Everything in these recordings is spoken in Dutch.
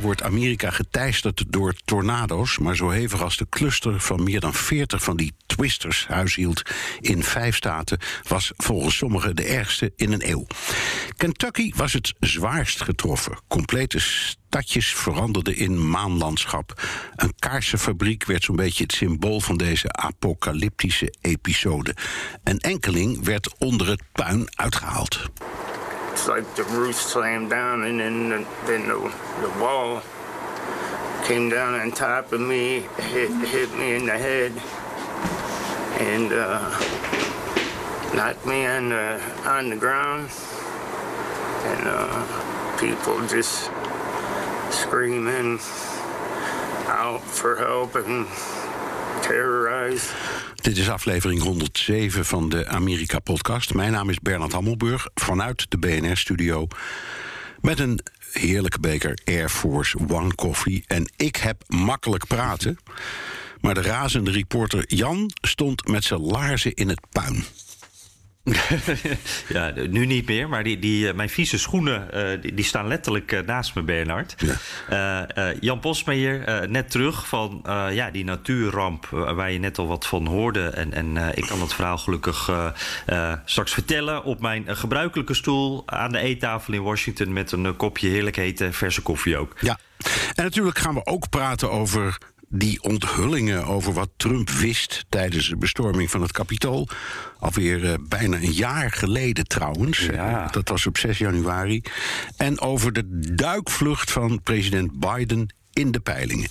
Wordt Amerika geteisterd door tornado's, maar zo hevig als de cluster van meer dan 40 van die twisters huishield in vijf staten, was volgens sommigen de ergste in een eeuw. Kentucky was het zwaarst getroffen. Complete stadjes veranderden in maanlandschap. Een kaarsenfabriek werd zo'n beetje het symbool van deze apocalyptische episode. Een enkeling werd onder het puin uitgehaald. It's like the roof slammed down and then the, then the, the wall came down on top of me, hit, hit me in the head, and uh, knocked me on the, on the ground. And uh, people just screaming out for help and terrorized. Dit is aflevering 107 van de Amerika-podcast. Mijn naam is Bernard Hammelburg vanuit de BNR-studio... met een heerlijke beker Air Force One koffie. En ik heb makkelijk praten. Maar de razende reporter Jan stond met zijn laarzen in het puin. ja, nu niet meer, maar die, die, eh, mijn vieze schoenen uh, die, die, staan letterlijk uh, naast me, Bernard. Ja. Uh, Jan Posmeijer, net terug van ja, die natuurramp waar je net al wat van hoorde. En, en ik kan het verhaal gelukkig straks vertellen op mijn gebruikelijke stoel aan de eettafel in Washington met een kopje heerlijk hete verse koffie ook. Ja, en natuurlijk gaan we ook praten over die onthullingen over wat Trump wist tijdens de bestorming van het Capitool. Alweer uh, bijna een jaar geleden trouwens. Ja. Dat was op 6 januari. En over de duikvlucht van president Biden in de peilingen.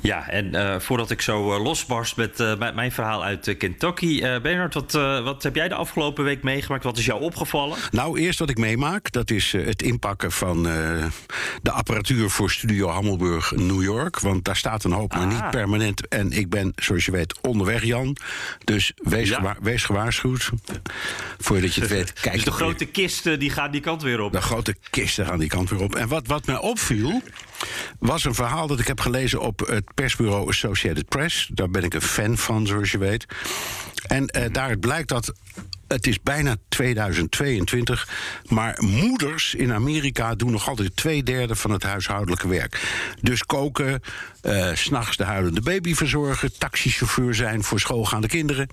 Ja, en uh, voordat ik zo uh, losbarst met, uh, met, mijn verhaal uit Kentucky. Bernard, wat, wat heb jij de afgelopen week meegemaakt? Wat is jou opgevallen? Nou, eerst wat ik meemaak, dat is het inpakken van de apparatuur voor Studio Hammelburg New York. Want daar staat een hoop, maar niet Ah. permanent. En ik ben, zoals je weet, onderweg, Jan. Dus wees, Ja. gewa- wees gewaarschuwd. Voordat je het weet, kijk Dus de weer. grote kisten die gaan die kant weer op. De grote kisten gaan die kant weer op. En wat, wat mij opviel, was een verhaal dat ik heb gelezen op het persbureau Associated Press. Daar ben ik een fan van, zoals je weet. En eh, daaruit blijkt dat. Het is bijna 2022, maar moeders in Amerika doen nog altijd twee derde van het huishoudelijke werk. Dus koken, s s'nachts de huilende baby verzorgen, taxichauffeur zijn voor schoolgaande kinderen.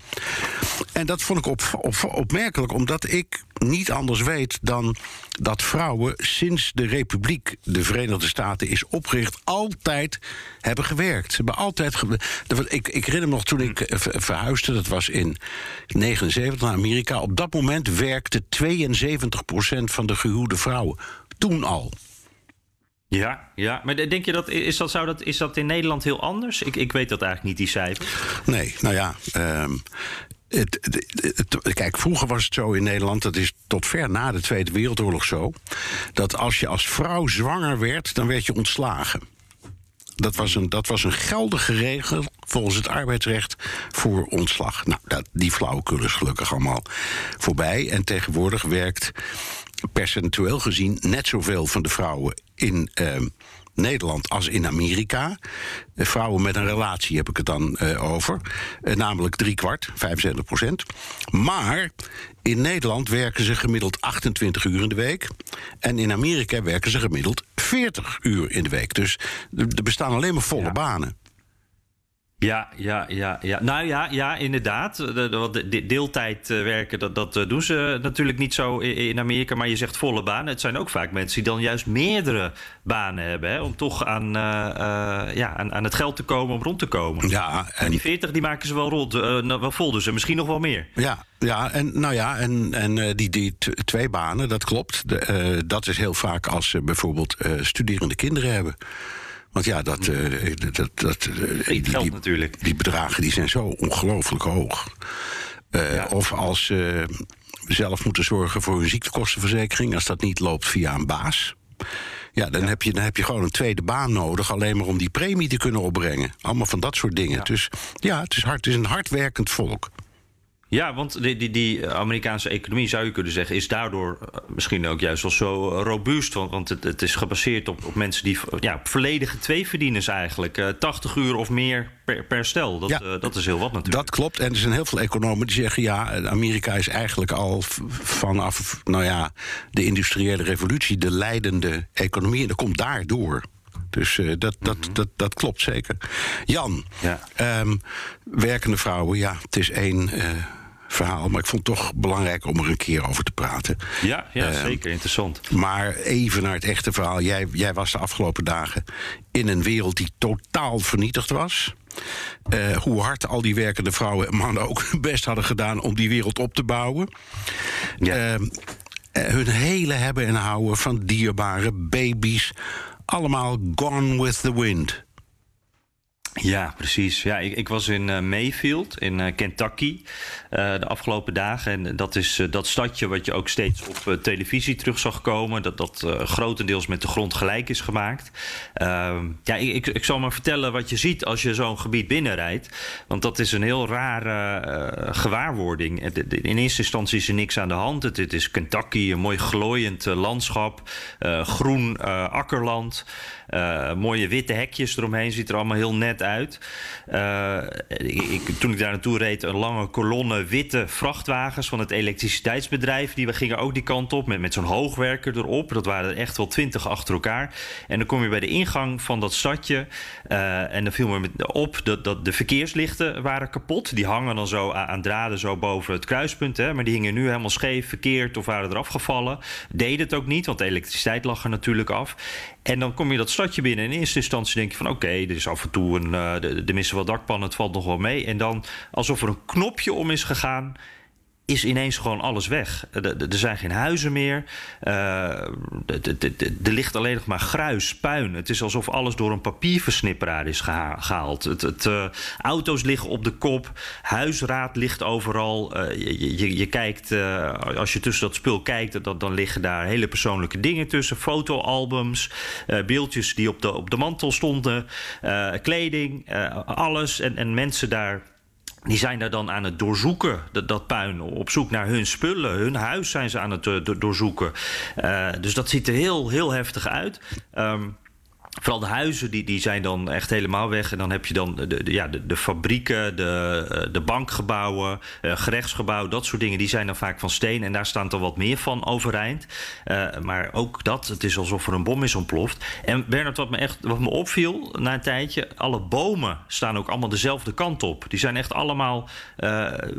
En dat vond ik op, opmerkelijk, omdat ik niet anders weet dan dat vrouwen sinds de Republiek, de Verenigde Staten, is opgericht, altijd hebben gewerkt. Ze hebben altijd. ge- ik, ik herinner me nog toen ik eh, ver- verhuisde, dat was in 79 naar Amerika. Op dat moment werkte 72% van de gehuwde vrouwen. Toen al. Ja, ja, maar denk je dat is, dat, zou dat is dat in Nederland heel anders? Ik, ik weet dat eigenlijk niet, die cijfers. Nee, nou ja. ehm, het, het- het- kijk, vroeger was het zo in Nederland, dat is tot ver na de Tweede Wereldoorlog zo, dat als je als vrouw zwanger werd, dan werd je ontslagen. Dat was een, dat was een geldige regel volgens het arbeidsrecht voor ontslag. Nou, dat, die flauwekul is gelukkig allemaal voorbij. En tegenwoordig werkt percentueel gezien net zoveel van de vrouwen in ehm, Nederland als in Amerika. Eh, vrouwen met een relatie heb ik het dan eh, over. Eh, namelijk drie kwart, 75 procent. Maar in Nederland werken ze gemiddeld 28 uur in de week. En in Amerika werken ze gemiddeld 40 uur in de week. Dus er er bestaan alleen maar volle banen. Ja, ja, ja, ja. Nou ja, ja inderdaad. De, de, deeltijd eh, werken, dat, dat eh, doen ze natuurlijk niet zo in Amerika. Maar je zegt volle banen. Het zijn ook vaak mensen die dan juist meerdere banen hebben. Hè, om toch aan, eh, eh, ja, aan, aan het geld te komen, om rond te komen. Ja, En en die 40 die maken ze wel rond, eh, nou, wel vol. Dus en misschien nog wel meer. Ja, ja en nou ja, en, en eh, die, die twee banen, dat klopt. De, eh, dat is heel vaak als ze bijvoorbeeld eh, studerende kinderen hebben. Want ja, dat, uh, dat, dat, die, die, natuurlijk. die bedragen die zijn zo ongelooflijk hoog. Uh, Of als ze zelf moeten zorgen voor hun ziektekostenverzekering, als dat niet loopt via een baas. Ja, dan, Heb je, dan heb je gewoon een tweede baan nodig, alleen maar om die premie te kunnen opbrengen. Allemaal van dat soort dingen. Dus ja, het is, hard, het is een hardwerkend volk. Ja, want die, die, die, Amerikaanse economie, zou je kunnen zeggen, is daardoor eh, misschien ook juist wel zo robuust. Want, want het, het, is gebaseerd op, op mensen die ja, volledige tweeverdieners eigenlijk. Uh, eh, 80 uur of meer per, per stel. Dat, ja, uh, dat is heel wat natuurlijk. Dat klopt. En er zijn heel veel economen die zeggen: ja, Amerika is eigenlijk al vanaf nou ja, de industriële revolutie de leidende economie. En dat komt daardoor. Dus uh, dat, dat, -hmm. dat, dat klopt zeker. Jan, ja. um, werkende vrouwen, ja, het is één. Uh, verhaal. Maar ik vond het toch belangrijk om er een keer over te praten. Ja, ja uh, zeker. Interessant. Maar even naar het echte verhaal. Jij, jij was de afgelopen dagen in een wereld die totaal vernietigd was. Uh, hoe hard al die werkende vrouwen en mannen ook best hadden gedaan om die wereld op te bouwen. Ja. Uh, hun hele hebben en houden van dierbare baby's. Allemaal gone with the wind. Ja, precies. Ja, ik, ik was in uh, Mayfield in uh, Kentucky uh, de afgelopen dagen. En dat is dat stadje wat je ook steeds op televisie terug zag komen. Dat dat grotendeels met de grond gelijk is gemaakt. Ehm, ja, ik, ik, zal maar vertellen wat je ziet als je zo'n gebied binnenrijdt. Want dat is een heel rare gewaarwording. In eerste instantie is er niks aan de hand. Het, het is Kentucky, een mooi glooiend landschap. groen akkerland. mooie witte hekjes eromheen. Ziet er allemaal heel net uit. Uh, ik, toen ik daar naartoe reed, een lange kolonne witte vrachtwagens van het elektriciteitsbedrijf. Die we gingen ook die kant op met, met zo'n hoogwerker erop. Dat waren er echt wel twintig achter elkaar. En dan kom je bij de ingang van dat stadje. Uh, en dan viel me op dat, de verkeerslichten waren kapot. Die hangen dan zo aan draden zo boven het kruispunt. Hè, maar die hingen nu helemaal scheef, verkeerd of waren eraf gevallen. Deed het ook niet, want de elektriciteit lag er natuurlijk af. En dan kom je dat stadje binnen. En in eerste instantie denk je van oké, okay, er is af en toe een, uh, de, de missen wel dakpannen, het valt nog wel mee. En dan alsof er een knopje om is gegaan is ineens gewoon alles weg. Er zijn geen huizen meer. Uh, er ligt alleen nog maar gruis, puin. Het is alsof alles door een papierversnipperaar is gehaald. Het, het, uh, auto's liggen op de kop. Huisraad ligt overal. Je, je, je, kijkt, als je tussen dat spul kijkt, dan, dan liggen daar hele persoonlijke dingen tussen. Fotoalbums, beeldjes die op de, op de mantel stonden, kleding, alles. En, en mensen daar die zijn daar dan aan het doorzoeken, dat, puin. Op zoek naar hun spullen. Hun huis zijn ze aan het uh, doorzoeken. Uh, dus dat ziet er heel, heel heftig uit. Um, Vooral de huizen die, die zijn dan echt helemaal weg. En dan heb je dan de, ja, de, fabrieken, de, eh, de bankgebouwen, uh, gerechtsgebouwen, dat soort dingen. Die zijn dan vaak van steen. En daar staan er wat meer van overeind. Uh, maar ook dat, het is alsof er een bom is ontploft. En Bernard, wat me echt wat me opviel na een tijdje. Alle bomen staan ook allemaal dezelfde kant op. Die zijn echt allemaal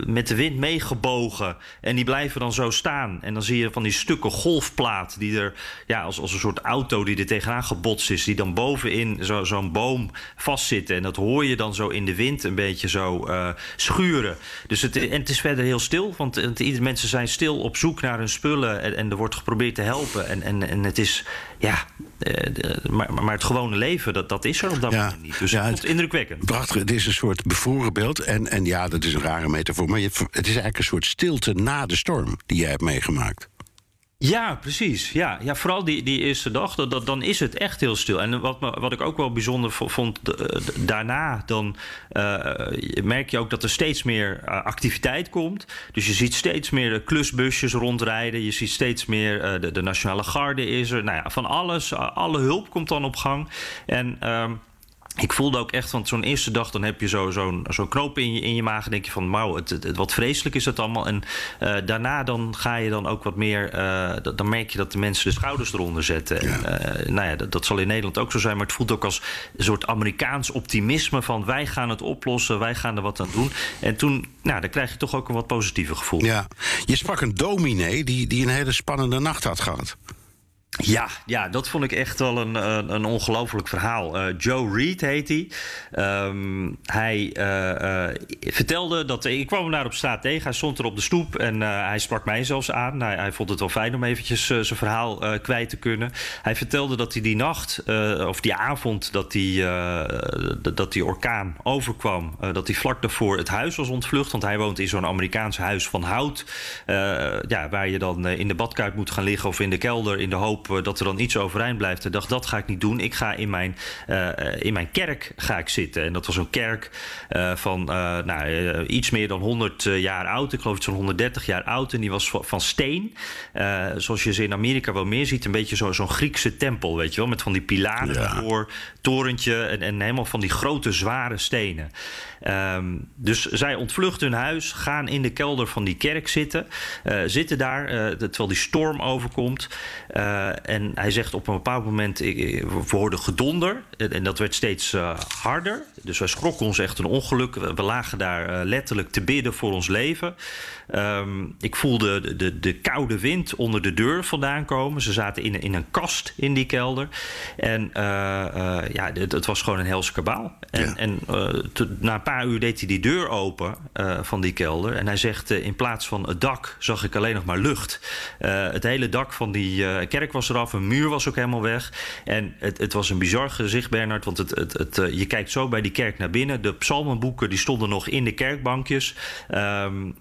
met de wind meegebogen. En die blijven dan zo staan. En dan zie je van die stukken golfplaat die er, ja, als, als een soort auto die er tegenaan gebotst is. Die dan bovenin zo'n zo boom vastzitten. En dat hoor je dan zo in de wind een beetje zo uh, schuren. Dus het, en het is verder heel stil, want, want mensen zijn stil op zoek naar hun spullen. En, en er wordt geprobeerd te helpen. En, en, en het is, ja, uh, maar, maar het gewone leven, dat, dat is er op dat ja, moment niet. Dus ja, het, indrukwekkend. Prachtig, het is een soort bevroren beeld. En, en ja, dat is een rare metafoor. Maar je, het is eigenlijk een soort stilte na de storm die jij hebt meegemaakt. Ja, precies. Ja, ja vooral die, die eerste dag, dan is het echt heel stil. En wat, wat ik ook wel bijzonder vond, daarna dan uh, merk je ook dat er steeds meer uh, activiteit komt. Dus je ziet steeds meer klusbusjes rondrijden. Je ziet steeds meer, de, de Nationale Garde is er. Nou ja, van alles, alle hulp komt dan op gang. En... Ik voelde ook echt, want zo'n eerste dag dan heb je zo'n zo zo'n knoop in je, in je maag. En denk je van, wauw, het, het, wat vreselijk is dat allemaal. En uh, daarna dan ga je dan ook wat meer, uh, dan merk je dat de mensen de schouders eronder zetten. Ja. En, uh, nou ja, dat, dat, zal in Nederland ook zo zijn. Maar het voelt ook als een soort Amerikaans optimisme van wij gaan het oplossen, wij gaan er wat aan doen. En toen, nou, dan krijg je toch ook een wat positiever gevoel. Ja, je sprak een dominee die, die een hele spannende nacht had gehad. Ja, ja, dat vond ik echt wel een, een, een ongelooflijk verhaal. Uh, Joe Reed heet hij. Um, hij uh, uh, vertelde dat... Ik kwam hem daar op straat tegen. Hij stond er op de stoep en hij sprak mij zelfs aan. Hij, hij vond het wel fijn om eventjes zijn verhaal kwijt te kunnen. Hij vertelde dat hij die nacht, of die avond... dat die, dat die orkaan overkwam... dat hij vlak daarvoor het huis was ontvlucht. Want hij woont in zo'n Amerikaans huis van hout. ja, waar je dan in de badkuip moet gaan liggen... of in de kelder in de hoop dat er dan iets overeind blijft. En dacht, dat ga ik niet doen. Ik ga in mijn, uh, in mijn kerk ga ik zitten. En dat was een kerk uh, van uh, nou, iets meer dan 100 jaar oud. Ik geloof het zo'n 130 jaar oud. En die was van steen. zoals je ze in Amerika wel meer ziet. Een beetje zo'n zo Griekse tempel, weet je wel. Met van die pilaren ja. voor, torentje en, en helemaal van die grote zware stenen. Um, dus zij ontvluchten hun huis, gaan in de kelder van die kerk zitten. Uh, zitten daar uh, terwijl die storm overkomt. Uh, en hij zegt op een bepaald moment: ik, we hoorden gedonder. En dat werd steeds harder. Dus wij schrokken ons echt een ongeluk. We lagen daar letterlijk te bidden voor ons leven. Um, ik voelde de, de, de, koude wind onder de deur vandaan komen. Ze zaten in, in een kast in die kelder. En ja, het, het, was gewoon een helse kabaal. En, ja. en te, na een paar uur deed hij die deur open van die kelder. En hij zegt: in plaats van het dak zag ik alleen nog maar lucht. Het hele dak van die kerk was een muur was ook helemaal weg. En het, het was een bizar gezicht, Bernard. Want het, het, het, je kijkt zo bij die kerk naar binnen. De psalmenboeken die stonden nog in de kerkbankjes. Um,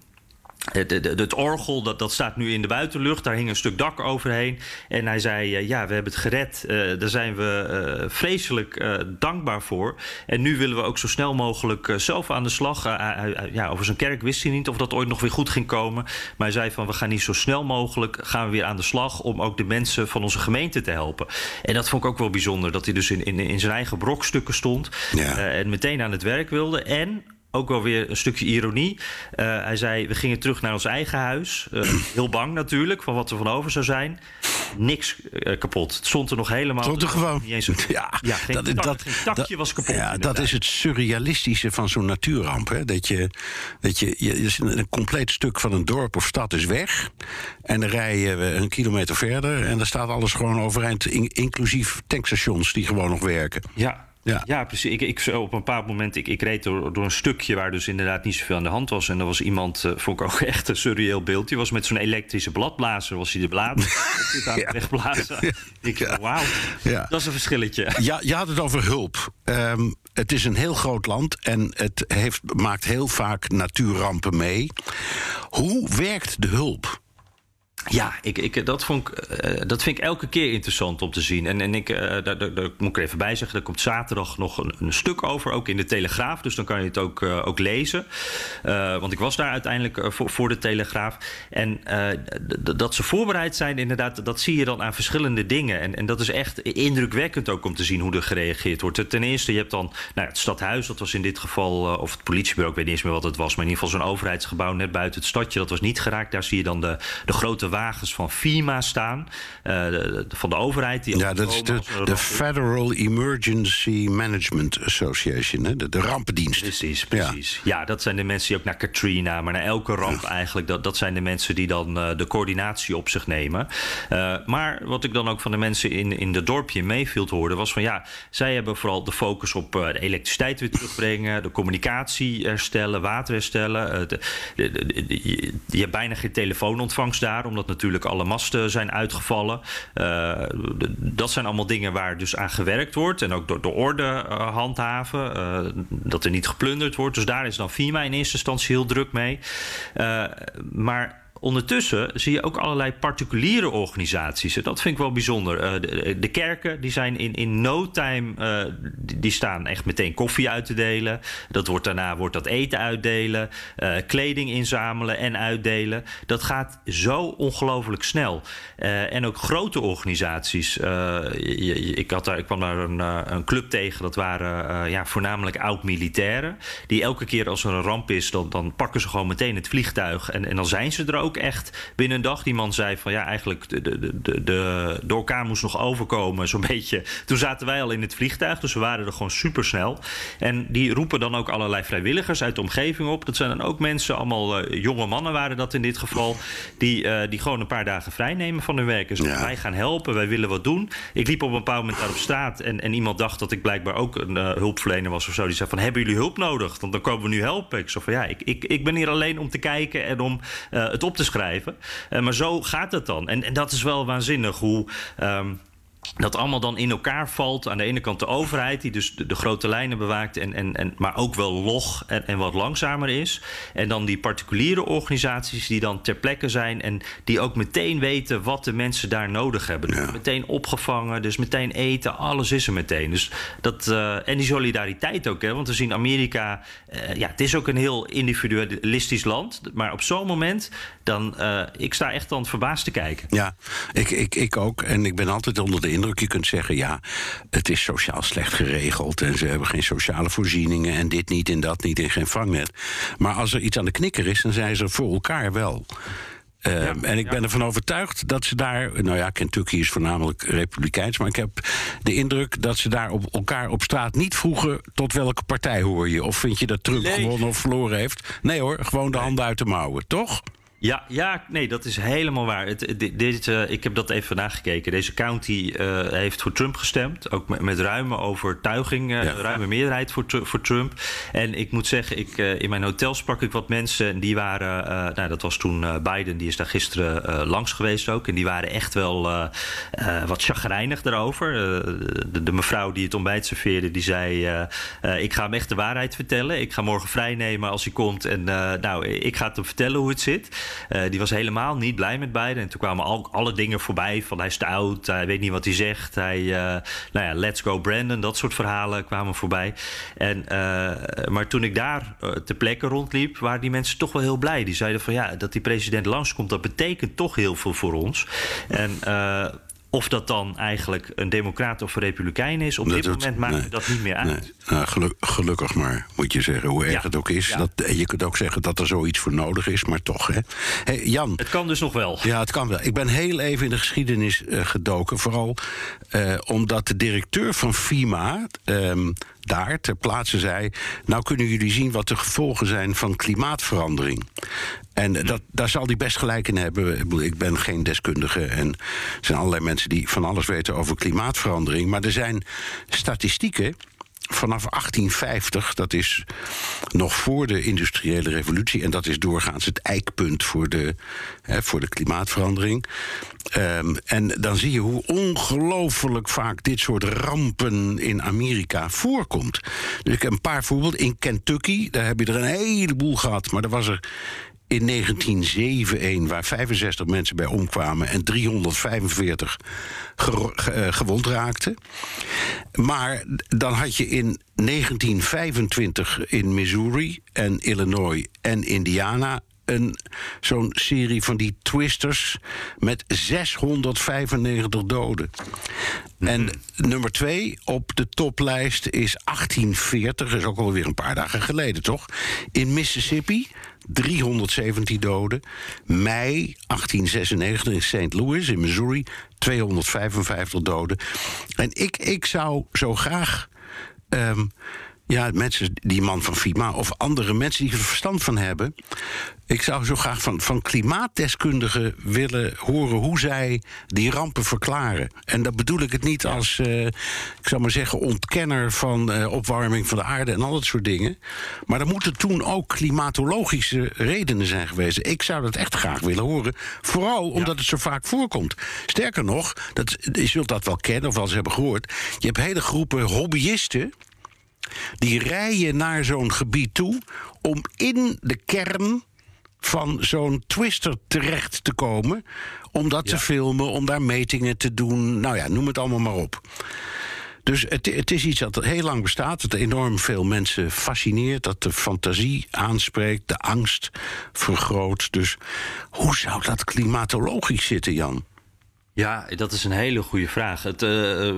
het, het, het, orgel, dat, dat staat nu in de buitenlucht. Daar hing een stuk dak overheen. En hij zei, uh, ja, we hebben het gered. Uh, daar zijn we uh, vreselijk dankbaar voor. En nu willen we ook zo snel mogelijk zelf aan de slag. ja, over zijn kerk wist hij niet of dat ooit nog weer goed ging komen. Maar hij zei van, we gaan niet zo snel mogelijk... gaan we weer aan de slag om ook de mensen van onze gemeente te helpen. En dat vond ik ook wel bijzonder. Dat hij dus in, in, in zijn eigen brokstukken stond. Ja. en meteen aan het werk wilde. En ook wel weer een stukje ironie. Uh, hij zei, we gingen terug naar ons eigen huis. Uh, heel bang natuurlijk, van wat er van over zou zijn. Niks uh, kapot. Het stond er nog helemaal... Stond er gewoon. Niet eens een, ja, ja geen, dat, tak, dat, geen takje dat, was kapot. Ja, dat is het surrealistische van zo'n natuurramp. Hè? Dat je, dat je, je, een compleet stuk van een dorp of stad is weg. En dan rij je een kilometer verder. En dan staat alles gewoon overeind. In, inclusief tankstations die gewoon nog werken. Ja, ja, ja precies. Ik, ik, op een bepaald moment, ik, ik reed door, door een stukje waar dus inderdaad niet zoveel aan de hand was. En er was iemand, uh, vond ik ook echt een surreëel beeld. Die was met zo'n elektrische bladblazer, was hij de aan het wegblazen. Ja. Ik ja. wauw, ja. dat is een verschilletje. Ja, je had het over hulp. Um, het is een heel groot land en het heeft, maakt heel vaak natuurrampen mee. Hoe werkt de hulp? Ja, ik, ik, dat, vond ik, uh, dat vind ik elke keer interessant om te zien. En, en ik, uh, daar, daar, daar, moet ik even bij zeggen, er komt zaterdag nog een, een, stuk over, ook in de Telegraaf. Dus dan kan je het ook, uh, ook lezen. want ik was daar uiteindelijk voor, voor, de Telegraaf. En dat ze voorbereid zijn, inderdaad, dat zie je dan aan verschillende dingen. En, en dat is echt indrukwekkend ook om te zien hoe er gereageerd wordt. Ten eerste, je hebt dan nou, het stadhuis, dat was in dit geval, of het politiebureau, ik weet niet eens meer wat het was, maar in ieder geval zo'n overheidsgebouw net buiten het stadje, dat was niet geraakt. Daar zie je dan de, de grote wagens van FEMA staan. Uh, de, de, van de overheid. Die ja, dat is de, de Federal Emergency Management Association, hè? De, de rampendienst. Precies, precies. Ja. ja. dat zijn de mensen die ook naar Katrina, maar naar elke ramp ja. eigenlijk. Dat, dat zijn de mensen die dan uh, de coördinatie op zich nemen. Uh, maar wat ik dan ook van de mensen in, in de dorpje in Mayfield hoorde, was van ja, zij hebben vooral de focus op de elektriciteit weer terugbrengen, de communicatie herstellen, water herstellen. Je hebt bijna geen telefoonontvangst daar, omdat natuurlijk alle masten zijn uitgevallen. Uh, dat zijn allemaal dingen waar dus aan gewerkt wordt. En ook door de orde uh, handhaven. Uh, dat er niet geplunderd wordt. Dus daar is dan FIMA in eerste instantie heel druk mee. maar Ondertussen zie je ook allerlei particuliere organisaties. Dat vind ik wel bijzonder. Uh, de, de, kerken die zijn in, in no time. Uh, die, staan echt meteen koffie uit te delen. Dat wordt daarna wordt dat eten uitdelen. Kleding inzamelen en uitdelen. Dat gaat zo ongelooflijk snel. en ook grote organisaties. Ik, had daar, ik kwam daar een, een club tegen. Dat waren ja, voornamelijk oud-militairen. Die elke keer als er een ramp is, dan, dan pakken ze gewoon meteen het vliegtuig. En, en dan zijn ze er ook ook echt binnen een dag. Die man zei van ja, eigenlijk de, de, de, de, de orkaan moest nog overkomen, zo'n beetje. Toen zaten wij al in het vliegtuig, dus we waren er gewoon super snel. En die roepen dan ook allerlei vrijwilligers uit de omgeving op. Dat zijn dan ook mensen, allemaal uh, jonge mannen waren dat in dit geval, die, uh, die gewoon een paar dagen vrij nemen van hun werk. Dus ja. wij gaan helpen, wij willen wat doen. Ik liep op een bepaald moment daar op straat en, en iemand dacht dat ik blijkbaar ook een uh, hulpverlener was of zo. Die zei van, hebben jullie hulp nodig? Want dan komen we nu helpen. Ik zei van, ja, ik, ik, ik ben hier alleen om te kijken en om het op te schrijven. Uh, maar zo gaat het dan. En, en dat is wel waanzinnig hoe... Um, dat allemaal dan in elkaar valt. Aan de ene kant de overheid, die dus de, de grote lijnen bewaakt, en, en, en, maar ook wel log en, en, wat langzamer is. En dan die particuliere organisaties die dan ter plekke zijn en die ook meteen weten wat de mensen daar nodig hebben. Ja. Meteen opgevangen, dus meteen eten, alles is er meteen. Dus dat, uh, en die solidariteit ook, hè, want we zien Amerika, uh, ja, het is ook een heel individualistisch land. Maar op zo'n moment, dan, uh, ik sta echt dan verbaasd te kijken. Ja, ik, ik, ik ook. En ik ben altijd onder de indruk. Je kunt zeggen, ja, het is sociaal slecht geregeld... en ze hebben geen sociale voorzieningen en dit niet en dat niet en geen vangnet. Maar als er iets aan de knikker is, dan zijn ze voor elkaar wel. Uh, ja, en ik ja. ben ervan overtuigd dat ze daar. Nou ja, Kentucky is voornamelijk republikeins. Maar ik heb de indruk dat ze daar op elkaar op straat niet vroegen. tot welke partij hoor je? Of vind je dat Trump nee. gewonnen of verloren heeft? Nee hoor, gewoon de handen uit de mouwen, toch? Ja, ja, nee, dat is helemaal waar. Het, dit, dit uh, ik heb dat even nagekeken. Deze county uh, heeft voor Trump gestemd. Ook met, met ruime overtuiging, uh, ja. ruime meerderheid voor, voor Trump. En ik moet zeggen, ik, in mijn hotel sprak ik wat mensen. En die waren, nou, dat was toen Biden, die is daar gisteren langs geweest ook. En die waren echt wel wat chagrijnig daarover. De, de, mevrouw die het ontbijt serveerde, die zei: Ik ga hem echt de waarheid vertellen. Ik ga morgen vrij nemen als hij komt. En nou, ik ga het hem vertellen hoe het zit. Uh, die was helemaal niet blij met Biden. En toen kwamen al, alle dingen voorbij. Van hij is te oud, hij weet niet wat hij zegt. Hij, uh, nou ja, let's go Brandon. Dat soort verhalen kwamen voorbij. En, uh, maar toen ik daar ter plekke rondliep, waren die mensen toch wel heel blij. Die zeiden van ja, dat die president langskomt, dat betekent toch heel veel voor ons. En of dat dan eigenlijk een democraat of een republikein is, op dat dit moment maakt nee, dat niet meer uit. Nee. Nou, geluk, gelukkig maar, moet je zeggen, hoe erg ja. het ook is. Ja. Dat, je kunt ook zeggen dat er zoiets voor nodig is, maar toch. Hè. Hey, Jan. Het kan dus nog wel. Ja, het kan wel. Ik ben heel even in de geschiedenis uh, gedoken. Vooral uh, omdat de directeur van FIMA. Um, daar ter plaatse zei: Nou kunnen jullie zien wat de gevolgen zijn van klimaatverandering. En dat, daar zal hij best gelijk in hebben. Ik ben geen deskundige en er zijn allerlei mensen die van alles weten over klimaatverandering. Maar er zijn statistieken vanaf 1850, dat is nog voor de industriële revolutie, en dat is doorgaans het eikpunt voor de, hè, voor de klimaatverandering. Um, en dan zie je hoe ongelooflijk vaak dit soort rampen in Amerika voorkomt. Dus ik heb een paar voorbeelden. In Kentucky, daar heb je er een heleboel gehad, maar er was er in 1907 waar 65 mensen bij omkwamen en 345 ge ge gewond raakten. Maar dan had je in 1925 in Missouri en Illinois en Indiana een zo'n serie van die twisters met 695 doden. Mm -hmm. En nummer twee op de toplijst is 1840, is ook alweer een paar dagen geleden, toch? In Mississippi 317 doden. Mei 1896 in St. Louis in Missouri 255 doden. En ik, ik zou zo graag. Um, ja, mensen, die man van FIMA of andere mensen die er verstand van hebben. Ik zou zo graag van, van klimaatdeskundigen willen horen hoe zij die rampen verklaren. En dat bedoel ik het niet als, uh, ik zou maar zeggen, ontkenner van uh, opwarming van de aarde en al dat soort dingen. Maar er moeten toen ook klimatologische redenen zijn geweest. Ik zou dat echt graag willen horen. Vooral omdat ja. het zo vaak voorkomt. Sterker nog, dat, je zult dat wel kennen of wel eens hebben gehoord. Je hebt hele groepen hobbyisten die rijden naar zo'n gebied toe om in de kern van zo'n twister terecht te komen. Om dat ja. te filmen, om daar metingen te doen. Nou ja, noem het allemaal maar op. Dus het, het, is iets dat heel lang bestaat, dat enorm veel mensen fascineert, dat de fantasie aanspreekt, de angst vergroot. Dus hoe zou dat klimatologisch zitten, Jan? Ja, dat is een hele goede vraag. Het, uh,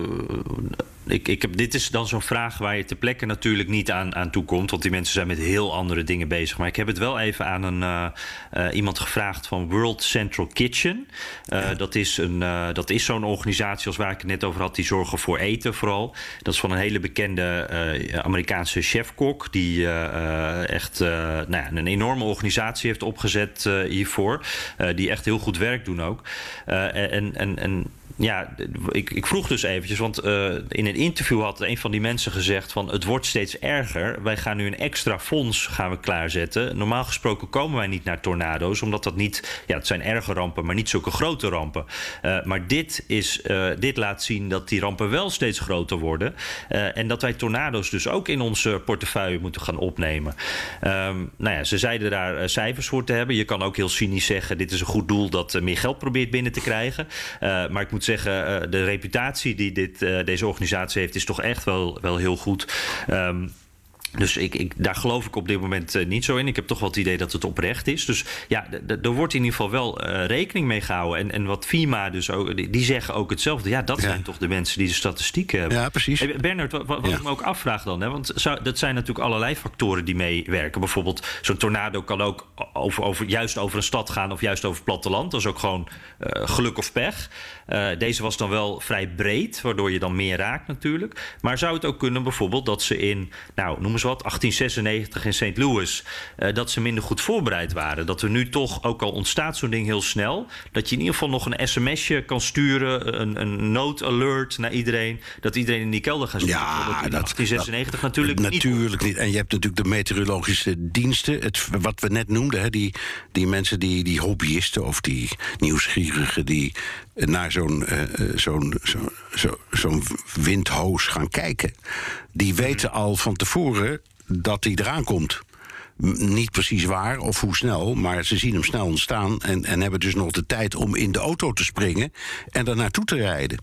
ik, ik heb, dit is dan zo'n vraag waar je ter plekke natuurlijk niet aan, aan toe komt. Want die mensen zijn met heel andere dingen bezig. Maar ik heb het wel even aan een, uh, uh, iemand gevraagd van World Central Kitchen. Uh, ja. Dat is, een, dat is zo'n organisatie als waar ik het net over had. Die zorgen voor eten vooral. Dat is van een hele bekende Amerikaanse chefkok. Die echt nou ja, een enorme organisatie heeft opgezet hiervoor. die echt heel goed werk doen ook. en, en, en ja, ik, ik, vroeg dus eventjes, want uh, in een interview had een van die mensen gezegd van het wordt steeds erger. Wij gaan nu een extra fonds gaan we klaarzetten. Normaal gesproken komen wij niet naar tornado's, omdat dat niet, ja, het zijn erge rampen, maar niet zulke grote rampen. Uh, maar dit, is, uh, dit laat zien dat die rampen wel steeds groter worden. en dat wij tornado's dus ook in onze portefeuille moeten gaan opnemen. Um, nou ja, ze zeiden daar cijfers voor te hebben. Je kan ook heel cynisch zeggen, dit is een goed doel dat meer geld probeert binnen te krijgen. maar ik moet zeggen, uh, de reputatie die dit, uh, deze organisatie heeft, is toch echt wel, wel heel goed. Um, dus ik, ik, daar geloof ik op dit moment uh, niet zo in. Ik heb toch wel het idee dat het oprecht is. Dus ja, er wordt in ieder geval wel uh, rekening mee gehouden. En, en wat FIMA dus ook, die, die zeggen ook hetzelfde. Ja, dat ja. zijn toch de mensen die de statistieken hebben. Ja, precies. Hey, Bernard, wat, wat ja. ik me ook afvraag dan. Hè, want zou, dat zijn natuurlijk allerlei factoren die meewerken. Bijvoorbeeld, zo'n tornado kan ook over, over, juist over een stad gaan of juist over het platteland. Dat is ook gewoon uh, geluk of pech. deze was dan wel vrij breed, waardoor je dan meer raakt natuurlijk. Maar zou het ook kunnen bijvoorbeeld dat ze in, nou, noem eens wat, 1896 in St. Louis, uh, dat ze minder goed voorbereid waren. Dat er nu toch, ook al ontstaat zo'n ding heel snel, dat je in ieder geval nog een sms'je kan sturen, een, een noodalert naar iedereen, dat iedereen in die kelder gaat zitten. Ja, dat in dat, 1896 dat, natuurlijk, natuurlijk niet. En je hebt natuurlijk de meteorologische diensten, het, wat we net noemden, hè, die, die mensen, die, die hobbyisten of die nieuwsgierigen, die naar zo'n uh, zo'n zo, zo, windhoos gaan kijken. Die weten al van tevoren dat hij eraan komt. Niet precies waar of hoe snel, maar ze zien hem snel ontstaan en, en hebben dus nog de tijd om in de auto te springen en er naartoe te rijden.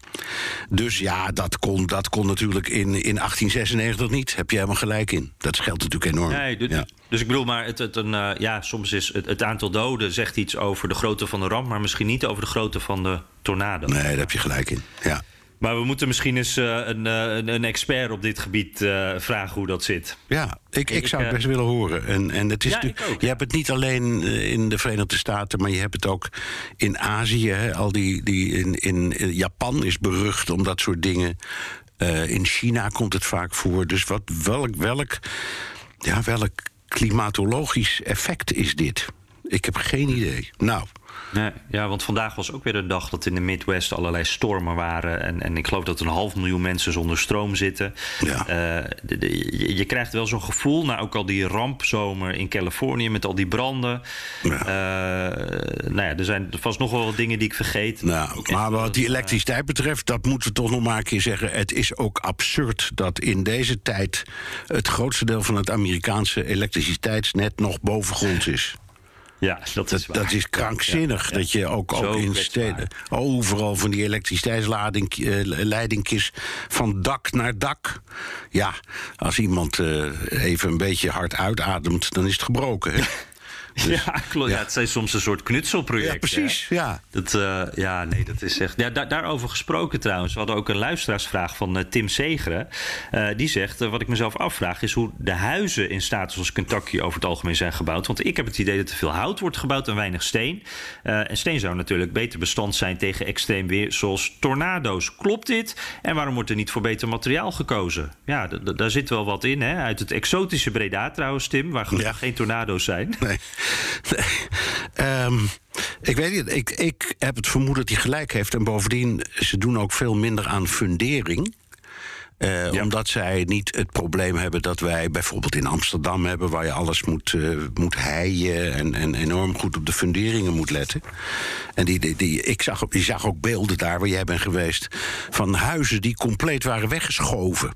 Dus ja, dat kon, dat kon natuurlijk in, in 1896 niet. Heb je helemaal gelijk in. Dat scheelt natuurlijk enorm. Nee, dus, ja. dus ik bedoel, maar het, het, een, uh, ja, soms is het, het aantal doden zegt iets over de grootte van de ramp, maar misschien niet over de grootte van de tornado. Nee, daar heb je gelijk in. Ja. Maar we moeten misschien eens uh, een, uh, een, expert op dit gebied uh, vragen hoe dat zit. Ja, ik, ik zou het best willen horen. En, en het is ja, je hebt het niet alleen in de Verenigde Staten, maar je hebt het ook in Azië. Hè, al die, die in, in Japan is berucht om dat soort dingen. in China komt het vaak voor. Dus wat, welk, welk, ja, welk klimatologisch effect is dit? Ik heb geen idee. Nou. Nee, ja, want vandaag was ook weer een dag dat in de Midwest allerlei stormen waren. En, en ik geloof dat een half miljoen mensen zonder stroom zitten. Ja. Uh, de, de, je, je, krijgt wel zo'n gevoel, nou ook al die rampzomer in Californië met al die branden. Ja. Uh, nou ja, er zijn vast nog wel wat dingen die ik vergeet. Nou, maar wat die elektriciteit betreft, dat moeten we toch nog maar een keer zeggen. Het is ook absurd dat in deze tijd het grootste deel van het Amerikaanse elektriciteitsnet nog bovengronds is. Ja, dat is, dat, dat is krankzinnig. Ja, ja, ja. Dat je ook, ook in steden overal van die elektriciteitsleidingjes van dak naar dak. Ja, als iemand uh, even een beetje hard uitademt, dan is het gebroken. Dus, ja, klopt. Ja. het zijn soms een soort knutselproject. Ja, precies. Hè? Ja. Dat, uh, ja, nee, dat is echt. Ja, daar, daarover gesproken trouwens. We hadden ook een luisteraarsvraag van uh, Tim Segeren. Uh, die zegt: Wat ik mezelf afvraag is hoe de huizen in staten zoals Kentucky over het algemeen zijn gebouwd. Want ik heb het idee dat er veel hout wordt gebouwd en weinig steen. en steen zou natuurlijk beter bestand zijn tegen extreem weer, zoals tornado's. Klopt dit? En waarom wordt er niet voor beter materiaal gekozen? Ja, daar zit wel wat in. Hè? Uit het exotische Breda trouwens, Tim, waar gelukkig ja. geen tornado's zijn. Nee. Nee. Um, ik weet niet. Ik, ik heb het vermoeden dat hij gelijk heeft. En bovendien, ze doen ook veel minder aan fundering. Uh, ja. Omdat zij niet het probleem hebben dat wij bijvoorbeeld in Amsterdam hebben, waar je alles moet, uh, moet heien en, en enorm goed op de funderingen moet letten. En die, die, die, ik zag, die zag ook beelden daar waar jij bent geweest van huizen die compleet waren weggeschoven.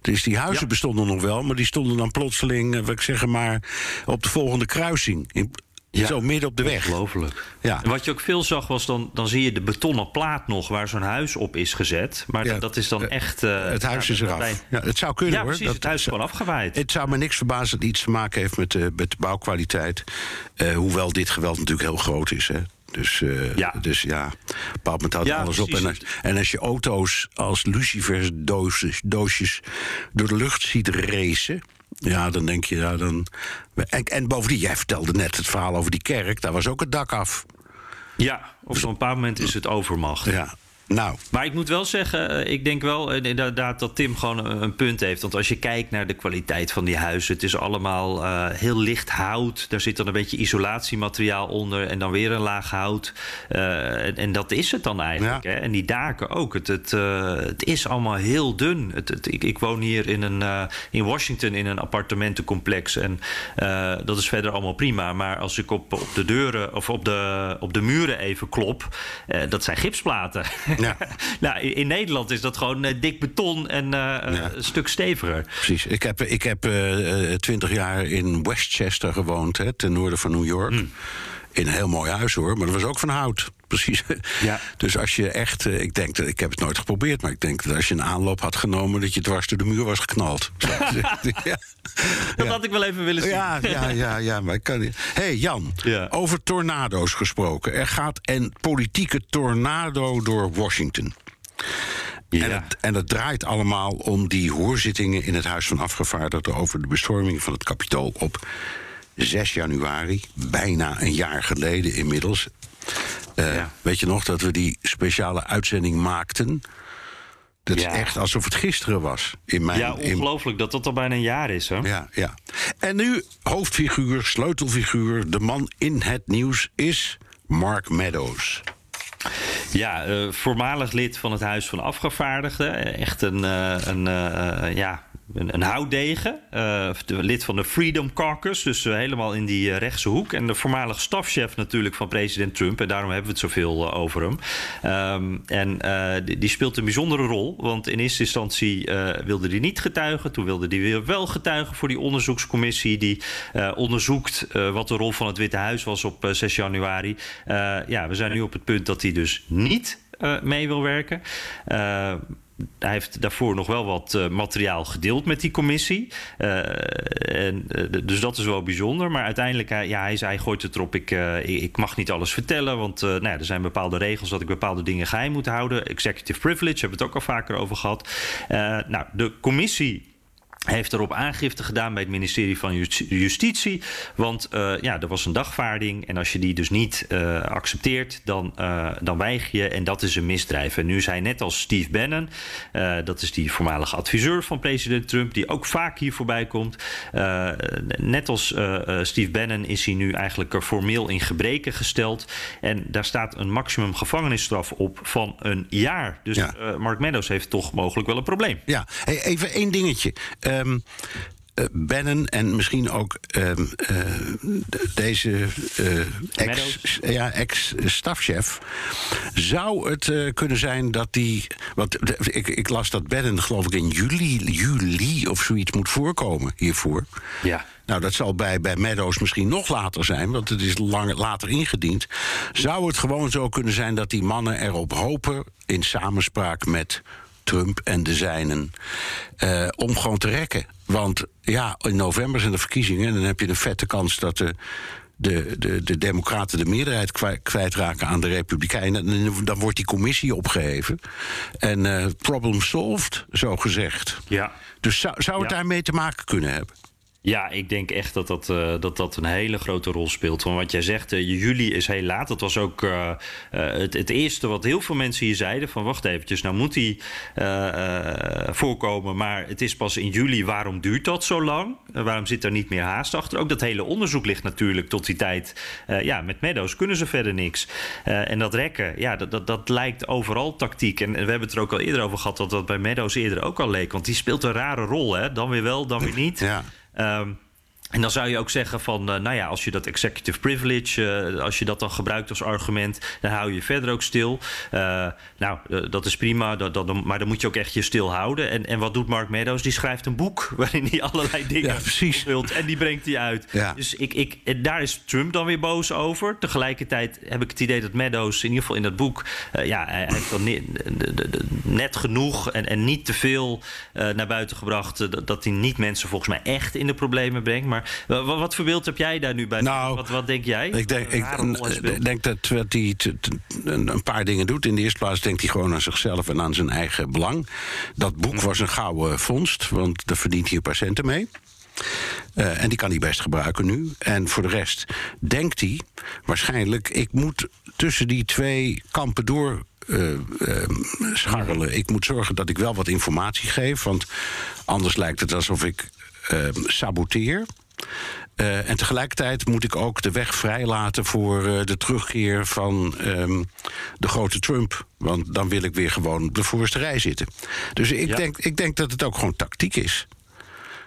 Dus die huizen ja. bestonden nog wel, maar die stonden dan plotseling, wat ik zeg maar, op de volgende kruising. In, ja. Zo midden op de weg. Ongelooflijk. Ja. En wat je ook veel zag was dan, dan zie je de betonnen plaat nog waar zo'n huis op is gezet. Maar ja, dat is dan echt. Uh, het huis is eraf. Ja, het zou kunnen ja, hoor. Dat, het huis is gewoon afgewaaid. Het zou me niks verbazen dat iets te maken heeft met de, met de bouwkwaliteit. Uh, hoewel dit geweld natuurlijk heel groot is. Hè. Dus ja, dus, ja bepaald moment ja, alles op. En als, en als je auto's als lucifers doosjes, doosjes door de lucht ziet racen... Ja, dan denk je, ja, dan. En, en bovendien, jij vertelde net het verhaal over die kerk, daar was ook het dak af. Ja, op zo'n paar moment is het overmacht. Ja, nou. Maar ik moet wel zeggen, eh, ik denk wel eh, inderdaad dat Tim gewoon een punt heeft. Want als je kijkt naar de kwaliteit van die huizen, het is allemaal uh, heel licht hout. Daar zit dan een beetje isolatiemateriaal onder en dan weer een laag hout. Uh, en, en, dat is het dan eigenlijk. Ja. Hè? En die daken ook. Het, het, uh, het is allemaal heel dun. Het, het, ik, ik, woon hier in, een, in Washington in een appartementencomplex. En dat is verder allemaal prima. Maar als ik op, op de deuren of op de, op de muren even klop, dat zijn gipsplaten. Ja. nou, in, Nederland is dat gewoon uh, dik beton en uh, ja. een stuk steviger. Precies. Ik heb, ik heb twintig jaar in Westchester gewoond, hè, ten noorden van New York. Mm. In een heel mooi huis hoor, maar dat was ook van hout. Precies. Ja. Dus als je echt, ik denk dat ik heb het nooit geprobeerd, maar ik denk dat als je een aanloop had genomen, dat je dwars door de muur was geknald. ja. Dat had ik wel even willen zien. Ja, ja, ja, ja maar ik kan niet. hey Jan, ja. over tornado's gesproken. Er gaat een politieke tornado door Washington. Ja. En, het, en het draait allemaal om die hoorzittingen in het Huis van Afgevaardigden over de bestorming van het Capitool op 6 januari, bijna een jaar geleden inmiddels. Uh, ja. Weet je nog dat we die speciale uitzending maakten? Dat ja. is echt alsof het gisteren was. In mijn, ja, ongelooflijk dat dat al bijna een jaar is. Hè? Ja, ja. En nu hoofdfiguur, sleutelfiguur, de man in het nieuws is Mark Meadows. Ja, uh, voormalig lid van het Huis van Afgevaardigden. Echt een, uh, een ja, een, een houtdegen. Uh, lid van de Freedom Caucus, dus uh, helemaal in die uh, rechtse hoek. En de voormalig stafchef natuurlijk van president Trump. En daarom hebben we het zoveel over hem. Um, en die, die, speelt een bijzondere rol. Want in eerste instantie wilde hij niet getuigen. Toen wilde hij weer wel getuigen voor die onderzoekscommissie... die onderzoekt wat de rol van het Witte Huis was op 6 januari. ja, we zijn nu op het punt dat hij dus niet mee wil werken hij heeft daarvoor nog wel wat uh, materiaal gedeeld met die commissie. Uh, en, uh, dus dat is wel bijzonder. Maar uiteindelijk, ja, hij, hij gooit het erop. Ik, ik mag niet alles vertellen. Want nou er zijn bepaalde regels dat ik bepaalde dingen geheim moet houden. Executive privilege, hebben we het ook al vaker over gehad. nou, de commissie heeft erop aangifte gedaan bij het ministerie van Justitie. Want uh, ja, er was een dagvaarding. En als je die dus niet uh, accepteert, dan, uh, dan weiger je. En dat is een misdrijf. En nu is hij net als Steve Bannon, dat is die voormalige adviseur van president Trump, die ook vaak hier voorbij komt. net als Steve Bannon is hij nu eigenlijk formeel in gebreken gesteld. En daar staat een maximum gevangenisstraf op van een jaar. Dus ja. Mark Meadows heeft toch mogelijk wel een probleem. Ja, hey, even één dingetje. Um, uh, Bannon en misschien ook um, uh, deze uh, ex, ja, ex-stafchef. Zou het kunnen zijn dat die. Want ik, ik, las dat Bannon, geloof ik, in juli, juli of zoiets moet voorkomen hiervoor. Ja. Nou, dat zal bij, bij Meadows misschien nog later zijn, want het is lang, later ingediend. Zou het gewoon zo kunnen zijn dat die mannen erop hopen, in samenspraak met Trump en de zijnen. Uh, om gewoon te rekken. Want ja, in november zijn de verkiezingen. En dan heb je de vette kans dat de. De, de, de Democraten de meerderheid kwijtraken aan de Republikeinen. En dan wordt die commissie opgeheven. En uh, problem solved, zo gezegd. Ja. Dus zou, zou het ja. daarmee te maken kunnen hebben? Ja, ik denk echt dat dat, uh, dat dat een hele grote rol speelt. Want wat jij zegt, uh, juli is heel laat. Dat was ook uh, het, het, eerste wat heel veel mensen hier zeiden. Van wacht eventjes, nou moet die voorkomen. Maar het is pas in juli. Waarom duurt dat zo lang? waarom zit er niet meer haast achter? Ook dat hele onderzoek ligt natuurlijk tot die tijd. ja, met Meadows kunnen ze verder niks. en dat rekken, ja, dat, dat, dat lijkt overal tactiek. En, en, we hebben het er ook al eerder over gehad... dat dat bij Meadows eerder ook al leek. Want die speelt een rare rol, hè? Dan weer wel, dan weer niet. Ja. Um, En dan zou je ook zeggen van, uh, nou ja, als je dat executive privilege, uh, als je dat dan gebruikt als argument, dan hou je verder ook stil. Uh, nou, dat is prima, dat, dat, maar dan moet je ook echt je stil houden. En, en wat doet Mark Meadows? Die schrijft een boek waarin hij allerlei dingen ja, precies. wilt en die brengt hij uit. Ja. Dus ik, ik, daar is Trump dan weer boos over. Tegelijkertijd heb ik het idee dat Meadows in ieder geval in dat boek, ja, hij heeft dan net, net genoeg en, en niet te veel naar buiten gebracht dat hij niet mensen volgens mij echt in de problemen brengt. Maar Maar wat voor beeld heb jij daar nu bij? Nou, wat, wat denk jij? Ik denk, ik denk dat hij een paar dingen doet. In de eerste plaats denkt hij gewoon aan zichzelf en aan zijn eigen belang. Dat boek was een gouden vondst, want daar verdient hij een paar centen mee. Uh, en die kan hij best gebruiken nu. En voor de rest denkt hij waarschijnlijk... ik moet tussen die twee kampen door uh, uh, scharrelen. Ik moet zorgen dat ik wel wat informatie geef... want anders lijkt het alsof ik saboteer... Uh, en tegelijkertijd moet ik ook de weg vrijlaten voor uh, de terugkeer van um, de grote Trump. Want dan wil ik weer gewoon op de voorste rij zitten. Dus ik, ja. denk, ik denk dat het ook gewoon tactiek is.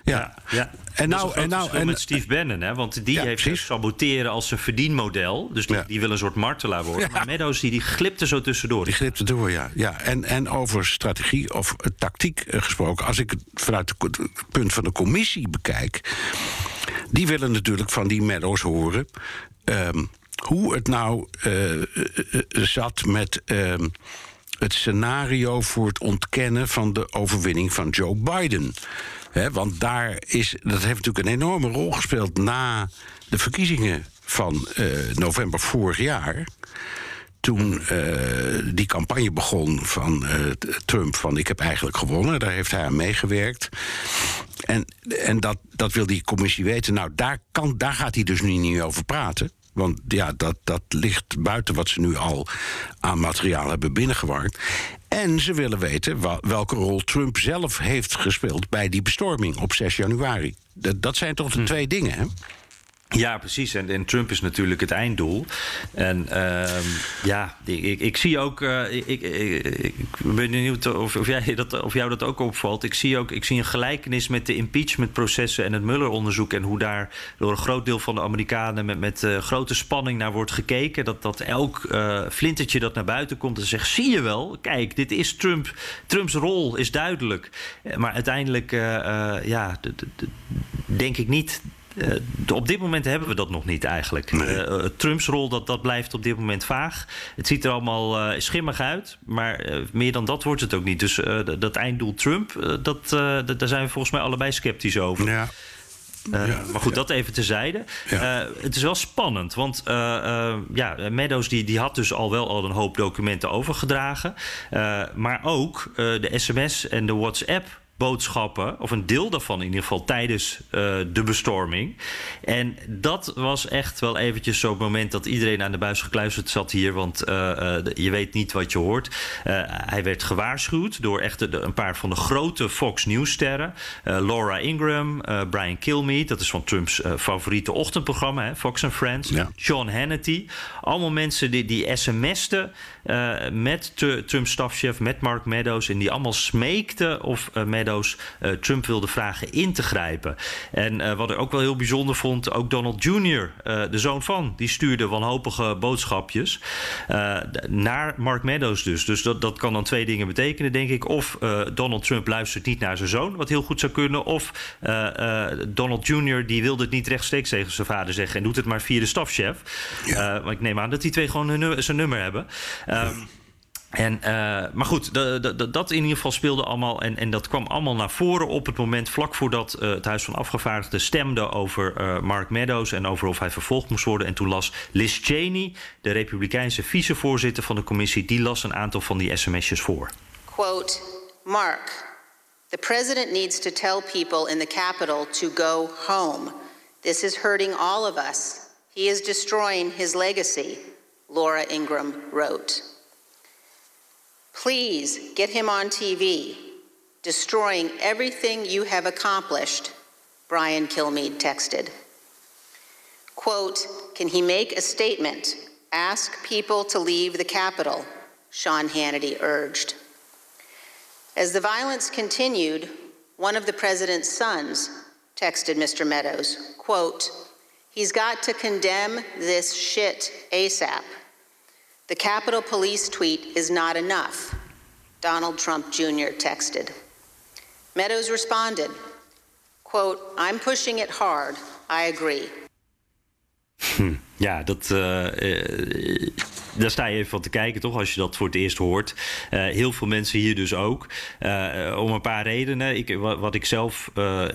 Ja, ja. En nou, en nou en met Steve Bannon, hè? want die heeft zich saboteren als zijn verdienmodel. Dus die, die wil een soort martelaar worden. Maar Meadows die, die glipte zo tussendoor. Die glipte door, ja. ja. En, en over strategie of tactiek gesproken, als ik het vanuit het punt van de commissie bekijk, die willen natuurlijk van die Meadows horen. Um, hoe het nou uh, uh, zat met. Uh, het scenario voor het ontkennen van de overwinning van Joe Biden want daar is, dat heeft natuurlijk een enorme rol gespeeld na de verkiezingen van uh, november vorig jaar. Toen uh, die campagne begon van uh, Trump: van ik heb eigenlijk gewonnen, daar heeft hij aan meegewerkt. En, en dat, dat wil die commissie weten. Nou, daar, kan, daar gaat hij dus nu niet over praten. Want ja, dat, dat ligt buiten wat ze nu al aan materiaal hebben binnengewarkt. En ze willen weten welke rol Trump zelf heeft gespeeld bij die bestorming op 6 januari. Dat, dat zijn toch de hm. twee dingen, hè? Ja, precies. En, en, Trump is natuurlijk het einddoel. En uh, ja, ik, ik, zie ook. Uh, ik, ik, ben benieuwd of, of, jij dat, of jou dat ook opvalt. Ik zie ook ik zie een gelijkenis met de impeachmentprocessen en het Mueller-onderzoek. En hoe daar door een groot deel van de Amerikanen met, met uh, grote spanning naar wordt gekeken. Dat, dat elk uh, flintertje dat naar buiten komt en zegt: zie je wel, kijk, dit is Trump. Trumps rol is duidelijk. Maar uiteindelijk, ja, denk ik niet op dit moment hebben we dat nog niet eigenlijk. Nee. Uh, Trumps rol dat, dat blijft op dit moment vaag. Het ziet er allemaal schimmig uit, maar meer dan dat wordt het ook niet. Dus dat einddoel Trump, dat, daar zijn we volgens mij allebei sceptisch over. Ja. Uh, ja, maar goed, ja. dat even terzijde. Ja. Uh, het is wel spannend, want uh, ja, Meadows die, die had dus al wel al een hoop documenten overgedragen. maar ook de sms en de WhatsApp boodschappen, of een deel daarvan in ieder geval, tijdens uh, de bestorming. En dat was echt wel eventjes zo'n moment dat iedereen aan de buis gekluisterd zat hier, want uh, uh, je weet niet wat je hoort. hij werd gewaarschuwd door echt de, een paar van de grote Fox News-sterren. Laura Ingram, Brian Kilmeade, dat is van Trumps favoriete ochtendprogramma, hè, Fox and Friends. Ja. John Hannity. Allemaal mensen die, die sms'ten met Trumps stafchef, met Mark Meadows, en die allemaal smeekten of Meadows uh, Trump wilde vragen in te grijpen. En wat ik ook wel heel bijzonder vond, ook Donald Jr., de zoon van, die stuurde wanhopige boodschapjes naar Mark Meadows dus. Dus dat, dat kan dan twee dingen betekenen, denk ik. Of Donald Trump luistert niet naar zijn zoon, wat heel goed zou kunnen. Of Donald Jr. die wilde het niet rechtstreeks tegen zijn vader zeggen en doet het maar via de stafchef. Ja. maar ik neem aan dat die twee gewoon hun, zijn nummer hebben. Um, en, uh, maar goed, de, de, dat in ieder geval speelde allemaal. En, en dat kwam allemaal naar voren op het moment vlak voordat uh, het Huis van Afgevaardigden stemde over uh, Mark Meadows en over of hij vervolgd moest worden. En toen las Liz Cheney, de Republikeinse vicevoorzitter van de commissie, die las een aantal van die sms'jes voor. Quote: Mark, the president needs to tell people in the Capitol to go home. This is hurting all of us. He is destroying his legacy, Laura Ingram wrote. Please get him on TV. Destroying everything you have accomplished, Brian Kilmeade texted. Quote, can he make a statement? Ask people to leave the Capitol, Sean Hannity urged. As the violence continued, one of the president's sons texted Mr. Meadows, quote, he's got to condemn this shit ASAP. The Capitol Police tweet is not enough, Donald Trump Jr. texted. Meadows responded, quote, I'm pushing it hard. I agree. Hm. Ja, dat, uh, daar sta je even van te kijken, toch? Als je dat voor het eerst hoort. Uh, heel veel mensen hier dus ook. Om een paar redenen. Ik, wat, wat ik zelf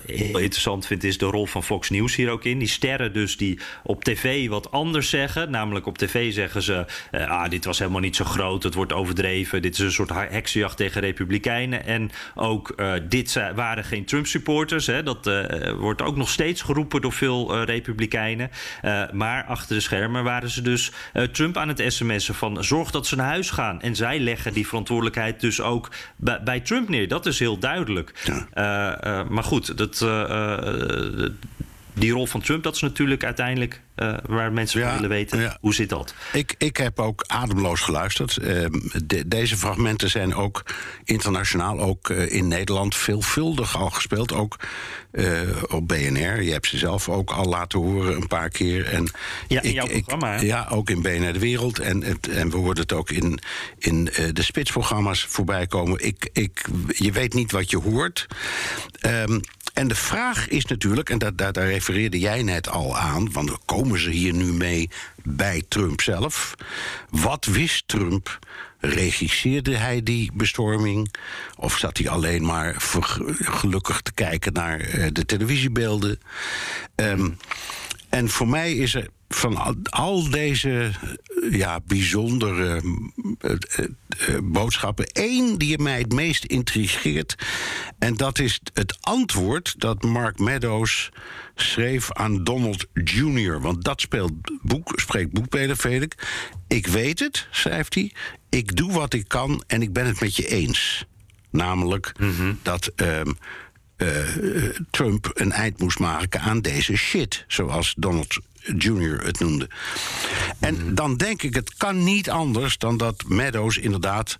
heel interessant vind, is de rol van Fox News hier ook in. Die sterren dus die op tv wat anders zeggen. Namelijk op tv zeggen ze... ah, dit was helemaal niet zo groot, het wordt overdreven. Dit is een soort heksenjacht tegen republikeinen. En ook dit waren geen Trump-supporters. Dat wordt ook nog steeds geroepen door veel republikeinen. maar achter de schermen waren ze dus uh, Trump aan het sms'en van zorg dat ze naar huis gaan. En zij leggen die verantwoordelijkheid dus ook bij, bij Trump neer. Dat is heel duidelijk. Ja. Uh, uh, maar goed, dat, die rol van Trump, dat is natuurlijk uiteindelijk uh, waar mensen ja, van willen weten. Ja. Hoe zit dat? Ik, ik heb ook ademloos geluisterd. Uh, de, deze fragmenten zijn ook internationaal, ook uh, in Nederland, veelvuldig al gespeeld. Ook op BNR. Je hebt ze zelf ook al laten horen een paar keer. En ja, in ik, jouw programma. Ja, ook in BNR De Wereld. En, en we hoorden het ook in, in de spitsprogramma's voorbij komen. Ik, ik, je weet niet wat je hoort. Um, en de vraag is natuurlijk, en daar, daar, refereerde jij net al aan, want komen ze hier nu mee bij Trump zelf? Wat wist Trump? Regisseerde hij die bestorming? Of zat hij alleen maar gelukkig te kijken naar uh, de televisiebeelden? Um, en voor mij is er van al, deze ja, bijzondere uh, uh, boodschappen één die mij het meest intrigeert. En dat is het antwoord dat Mark Meadows schreef aan Donald Jr. Want dat speelt boek, spreekt boekbeden, ik. Ik weet het, schrijft hij. Ik doe wat ik kan en ik ben het met je eens. Namelijk mm -hmm. dat. Ehm, uh, Trump een eind moest maken aan deze shit, zoals Donald Jr. het noemde. En dan denk ik, het kan niet anders dan dat Meadows inderdaad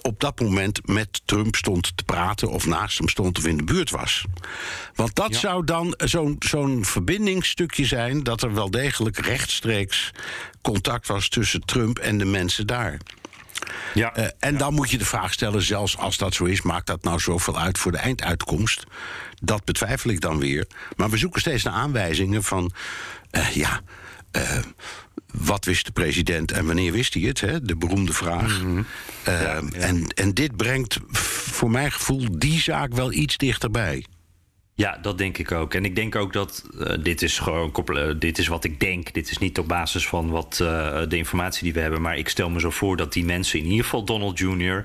op dat moment met Trump stond te praten of naast hem stond of in de buurt was. Want dat zou dan zo'n zo'n verbindingsstukje zijn dat er wel degelijk rechtstreeks contact was tussen Trump en de mensen daar. Ja, uh, en ja. dan moet je de vraag stellen, zelfs als dat zo is, maakt dat nou zoveel uit voor de einduitkomst? Dat betwijfel ik dan weer. Maar we zoeken steeds naar aanwijzingen van, uh, ja. Uh, wat wist de president en wanneer wist hij het? Hè? De beroemde vraag. Mm -hmm. uh, ja, ja. En, en dit brengt voor mijn gevoel die zaak wel iets dichterbij. Ja, dat denk ik ook. En ik denk ook dat uh, dit is gewoon uh, dit is wat ik denk. Dit is niet op basis van wat uh, de informatie die we hebben. Maar ik stel me zo voor dat die mensen, in ieder geval Donald Jr.,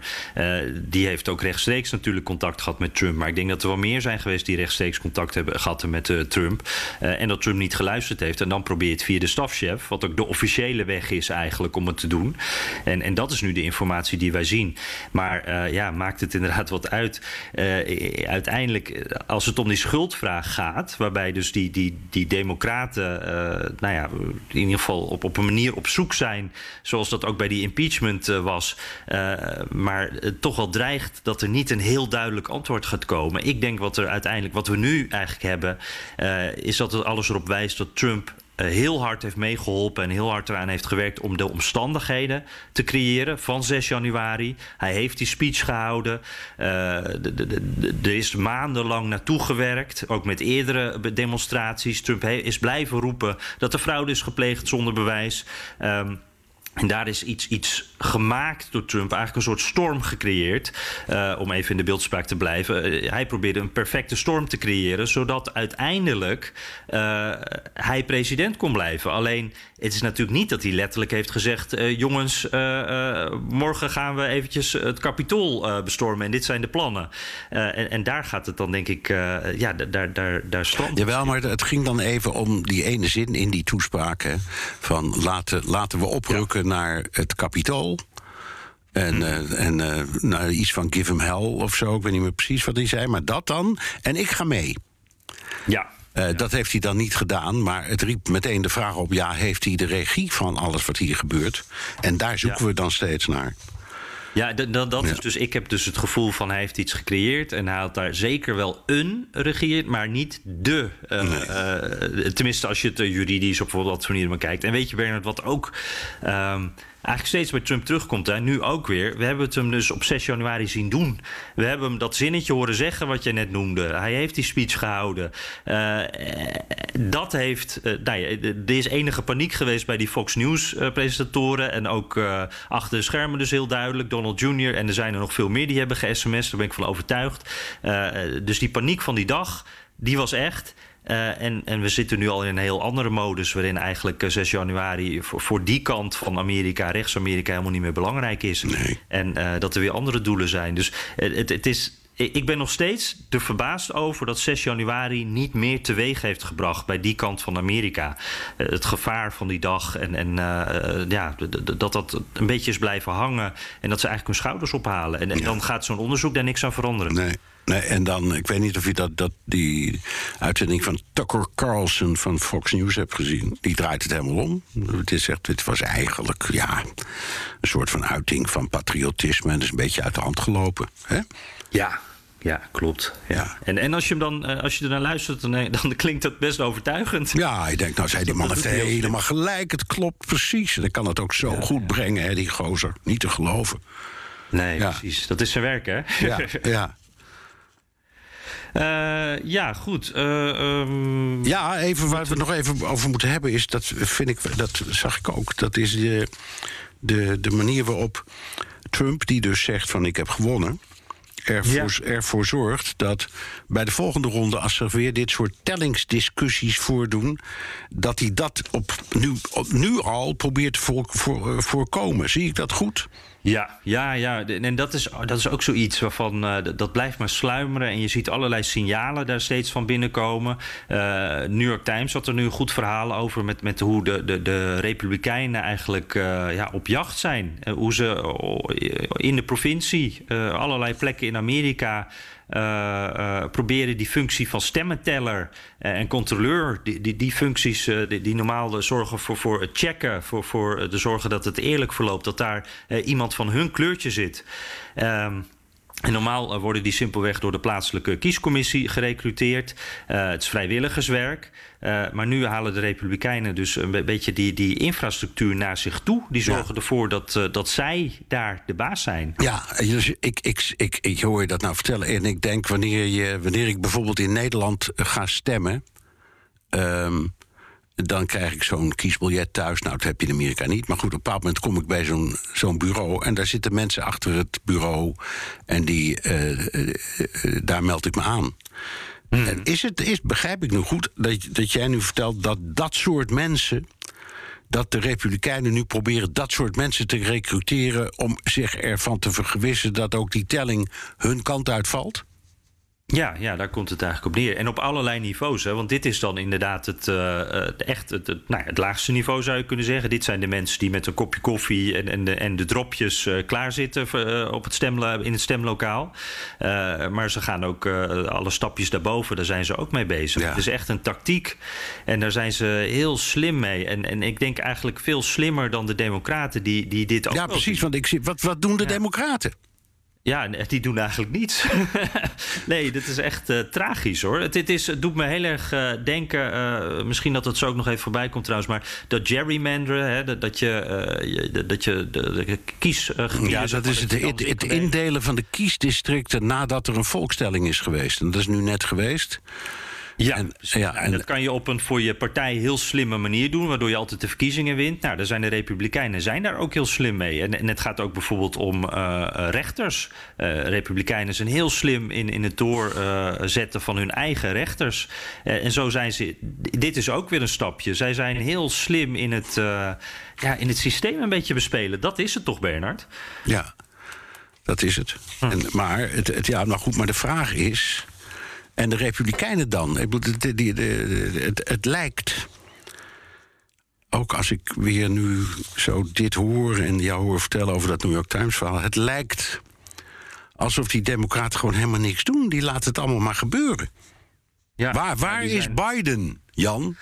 die heeft ook rechtstreeks natuurlijk contact gehad met Trump. Maar ik denk dat er wel meer zijn geweest die rechtstreeks contact hebben gehad met Trump. en dat Trump niet geluisterd heeft. En dan probeert via de stafchef, wat ook de officiële weg is eigenlijk om het te doen. En, en dat is nu de informatie die wij zien. Maar ja, maakt het inderdaad wat uit. uiteindelijk, als het om die schuldvraag gaat, waarbij dus die, die, die democraten, uh, nou ja, in ieder geval op, op een manier op zoek zijn, zoals dat ook bij die impeachment uh, was, uh, maar toch wel dreigt dat er niet een heel duidelijk antwoord gaat komen. Ik denk wat er uiteindelijk, wat we nu eigenlijk hebben, is dat het alles erop wijst dat Trump heel hard heeft meegeholpen en heel hard eraan heeft gewerkt om de omstandigheden te creëren van 6 januari. Hij heeft die speech gehouden. Uh, er is maandenlang naartoe gewerkt, ook met eerdere demonstraties. Trump is blijven roepen dat er fraude is gepleegd zonder bewijs. Um, en daar is iets, iets gemaakt door Trump, eigenlijk een soort storm gecreëerd. Uh, om even in de beeldspraak te blijven. Uh, hij probeerde een perfecte storm te creëren, zodat uiteindelijk uh, hij president kon blijven. Alleen, het is natuurlijk niet dat hij letterlijk heeft gezegd: jongens, morgen gaan we eventjes het kapitool bestormen en dit zijn de plannen. En, en, daar gaat het dan, denk ik, ja, daar, daar, daar stroomt. Jawel, maar het ging dan even om die ene zin in die toespraak: hè, van laten, laten we oprukken. Ja naar het kapitool. En, uh, en uh, nou, iets van give him hell of zo. Ik weet niet meer precies wat hij zei. Maar dat dan. En ik ga mee. Ja. Uh, ja. Dat heeft hij dan niet gedaan. Maar het riep meteen de vraag op: ja, heeft hij de regie van alles wat hier gebeurt? En daar zoeken ja. we dan steeds naar. Ja, dat, dat is dus. Ik heb dus het gevoel van hij heeft iets gecreëerd. En hij had daar zeker wel een regeerd, maar niet de. Uh, nee. uh, tenminste, als je het juridisch op bijvoorbeeld dat manier maar kijkt. En weet je, Bernard, wat ook. Um, eigenlijk steeds bij Trump terugkomt. Hè. Nu ook weer. We hebben het hem dus op 6 januari zien doen. We hebben hem dat zinnetje horen zeggen wat je net noemde. Hij heeft die speech gehouden. Uh, dat heeft. Uh, nou ja, er is enige paniek geweest bij die Fox News-presentatoren. en ook achter de schermen dus heel duidelijk. Donald Jr. En er zijn er nog veel meer die hebben ge-SMS. Daar ben ik van overtuigd. dus die paniek van die dag, die was echt. Uh, en, en we zitten nu al in een heel andere modus, waarin eigenlijk 6 januari voor, voor die kant van Amerika, rechts-Amerika, helemaal niet meer belangrijk is. Nee. En uh, dat er weer andere doelen zijn. Dus het, het is. Ik ben nog steeds er verbaasd over dat 6 januari niet meer teweeg heeft gebracht bij die kant van Amerika. Het gevaar van die dag en, en ja, dat dat een beetje is blijven hangen en dat ze eigenlijk hun schouders ophalen. En, en ja. dan gaat zo'n onderzoek daar niks aan veranderen. Nee. Nee, en dan, ik weet niet of je dat, dat die uitzending van Tucker Carlson van Fox News hebt gezien. Die draait het helemaal om. Het, is echt, het was eigenlijk ja, een soort van uiting van patriotisme. En is een beetje uit de hand gelopen. Hè? Ja, ja, klopt. Ja. En, en als je hem dan, als je er naar luistert, dan, dan klinkt dat best overtuigend. Ja, ik denk, nou, zei die man heeft helemaal gelijk. Het klopt precies. En dan kan het ook zo ja, goed ja. brengen, hè, die gozer. Niet te geloven. Nee, ja. precies. Dat is zijn werk, hè? Ja, ja. Uh, ja, goed. Uh, um, ja, even waar we het nog even over moeten hebben is dat vind ik, dat zag ik ook. Dat is de, de, de manier waarop Trump, die dus zegt van ik heb gewonnen. Ervoor, ja. ervoor zorgt dat bij de volgende ronde, als er weer dit soort tellingsdiscussies voordoen, dat hij dat op nu, op nu al probeert te voor, voor, voorkomen. Zie ik dat goed? Ja, ja, ja. En dat is, dat is ook zoiets waarvan uh, dat blijft maar sluimeren. En je ziet allerlei signalen daar steeds van binnenkomen. Uh, New York Times had er nu een goed verhaal over met, met hoe de, de, de Republikeinen eigenlijk uh, ja, op jacht zijn. hoe ze in de provincie, allerlei plekken in Amerika. Uh, uh, proberen die functie van stemmenteller uh, en controleur, die, die, die functies die, die, normaal zorgen voor, voor het checken, voor, voor de zorgen dat het eerlijk verloopt, dat daar iemand van hun kleurtje zit. Um, en normaal worden die simpelweg door de plaatselijke kiescommissie gerecruiteerd. Uh, het is vrijwilligerswerk. Uh, maar nu halen de Republikeinen dus een beetje die, die infrastructuur naar zich toe. Die zorgen ja. ervoor dat, uh, dat zij daar de baas zijn. Ja, dus ik, ik, ik, ik hoor je dat nou vertellen. En ik denk wanneer, je, wanneer ik bijvoorbeeld in Nederland ga stemmen. Um, dan krijg ik zo'n kiesbiljet thuis. Nou, dat heb je in Amerika niet. Maar goed, op een bepaald moment kom ik bij zo'n zo'n bureau. En daar zitten mensen achter het bureau. En die, uh, uh, uh, daar meld ik me aan. Hmm. En is het, is, begrijp ik nu goed dat, dat jij nu vertelt dat dat soort mensen. Dat de Republikeinen nu proberen dat soort mensen te recruteren. om zich ervan te vergewissen dat ook die telling hun kant uitvalt? Ja, ja, daar komt het eigenlijk op neer. En op allerlei niveaus. Hè, want dit is dan inderdaad het, uh, echt het, het, nou, het laagste niveau, zou je kunnen zeggen. Dit zijn de mensen die met een kopje koffie en, en, de, en de dropjes uh, klaarzitten uh, op het stemlo in het stemlokaal. maar ze gaan ook alle stapjes daarboven, daar zijn ze ook mee bezig. Ja. Het is echt een tactiek. En daar zijn ze heel slim mee. En, en ik denk eigenlijk veel slimmer dan de Democraten die, die dit ook. Ja, precies. Want ik zie, wat, wat doen de ja. Democraten? Ja, die doen eigenlijk niets. nee, dit is echt uh, tragisch hoor. Het, het, is, het doet me heel erg uh, denken, uh, misschien dat het zo ook nog even voorbij komt trouwens, maar dat gerrymanderen, hè, dat, dat, je, je, dat je de, de kiesgebieden... Ja, dat is het, het, het indelen van de kiesdistricten nadat er een volkstelling is geweest. En dat is nu net geweest. Ja, en, ja, en dat kan je op een voor je partij heel slimme manier doen, waardoor je altijd de verkiezingen wint. Nou, daar zijn de Republikeinen zijn daar ook heel slim mee. En, en het gaat ook bijvoorbeeld om uh, rechters. Uh, Republikeinen zijn heel slim in, in het doorzetten van hun eigen rechters. en zo zijn ze. Dit is ook weer een stapje. Zij zijn heel slim in het, ja, in het systeem een beetje bespelen. Dat is het toch, Bernard? Ja, dat is het. Hm. En, maar, het, het, ja, nou goed, maar de vraag is. En de Republikeinen dan? Het, lijkt. Ook als ik weer nu zo dit hoor en jou hoor vertellen over dat New York Times verhaal. Het lijkt alsof die Democraten gewoon helemaal niks doen. Die laten het allemaal maar gebeuren. Ja, waar waar is Biden, Jan?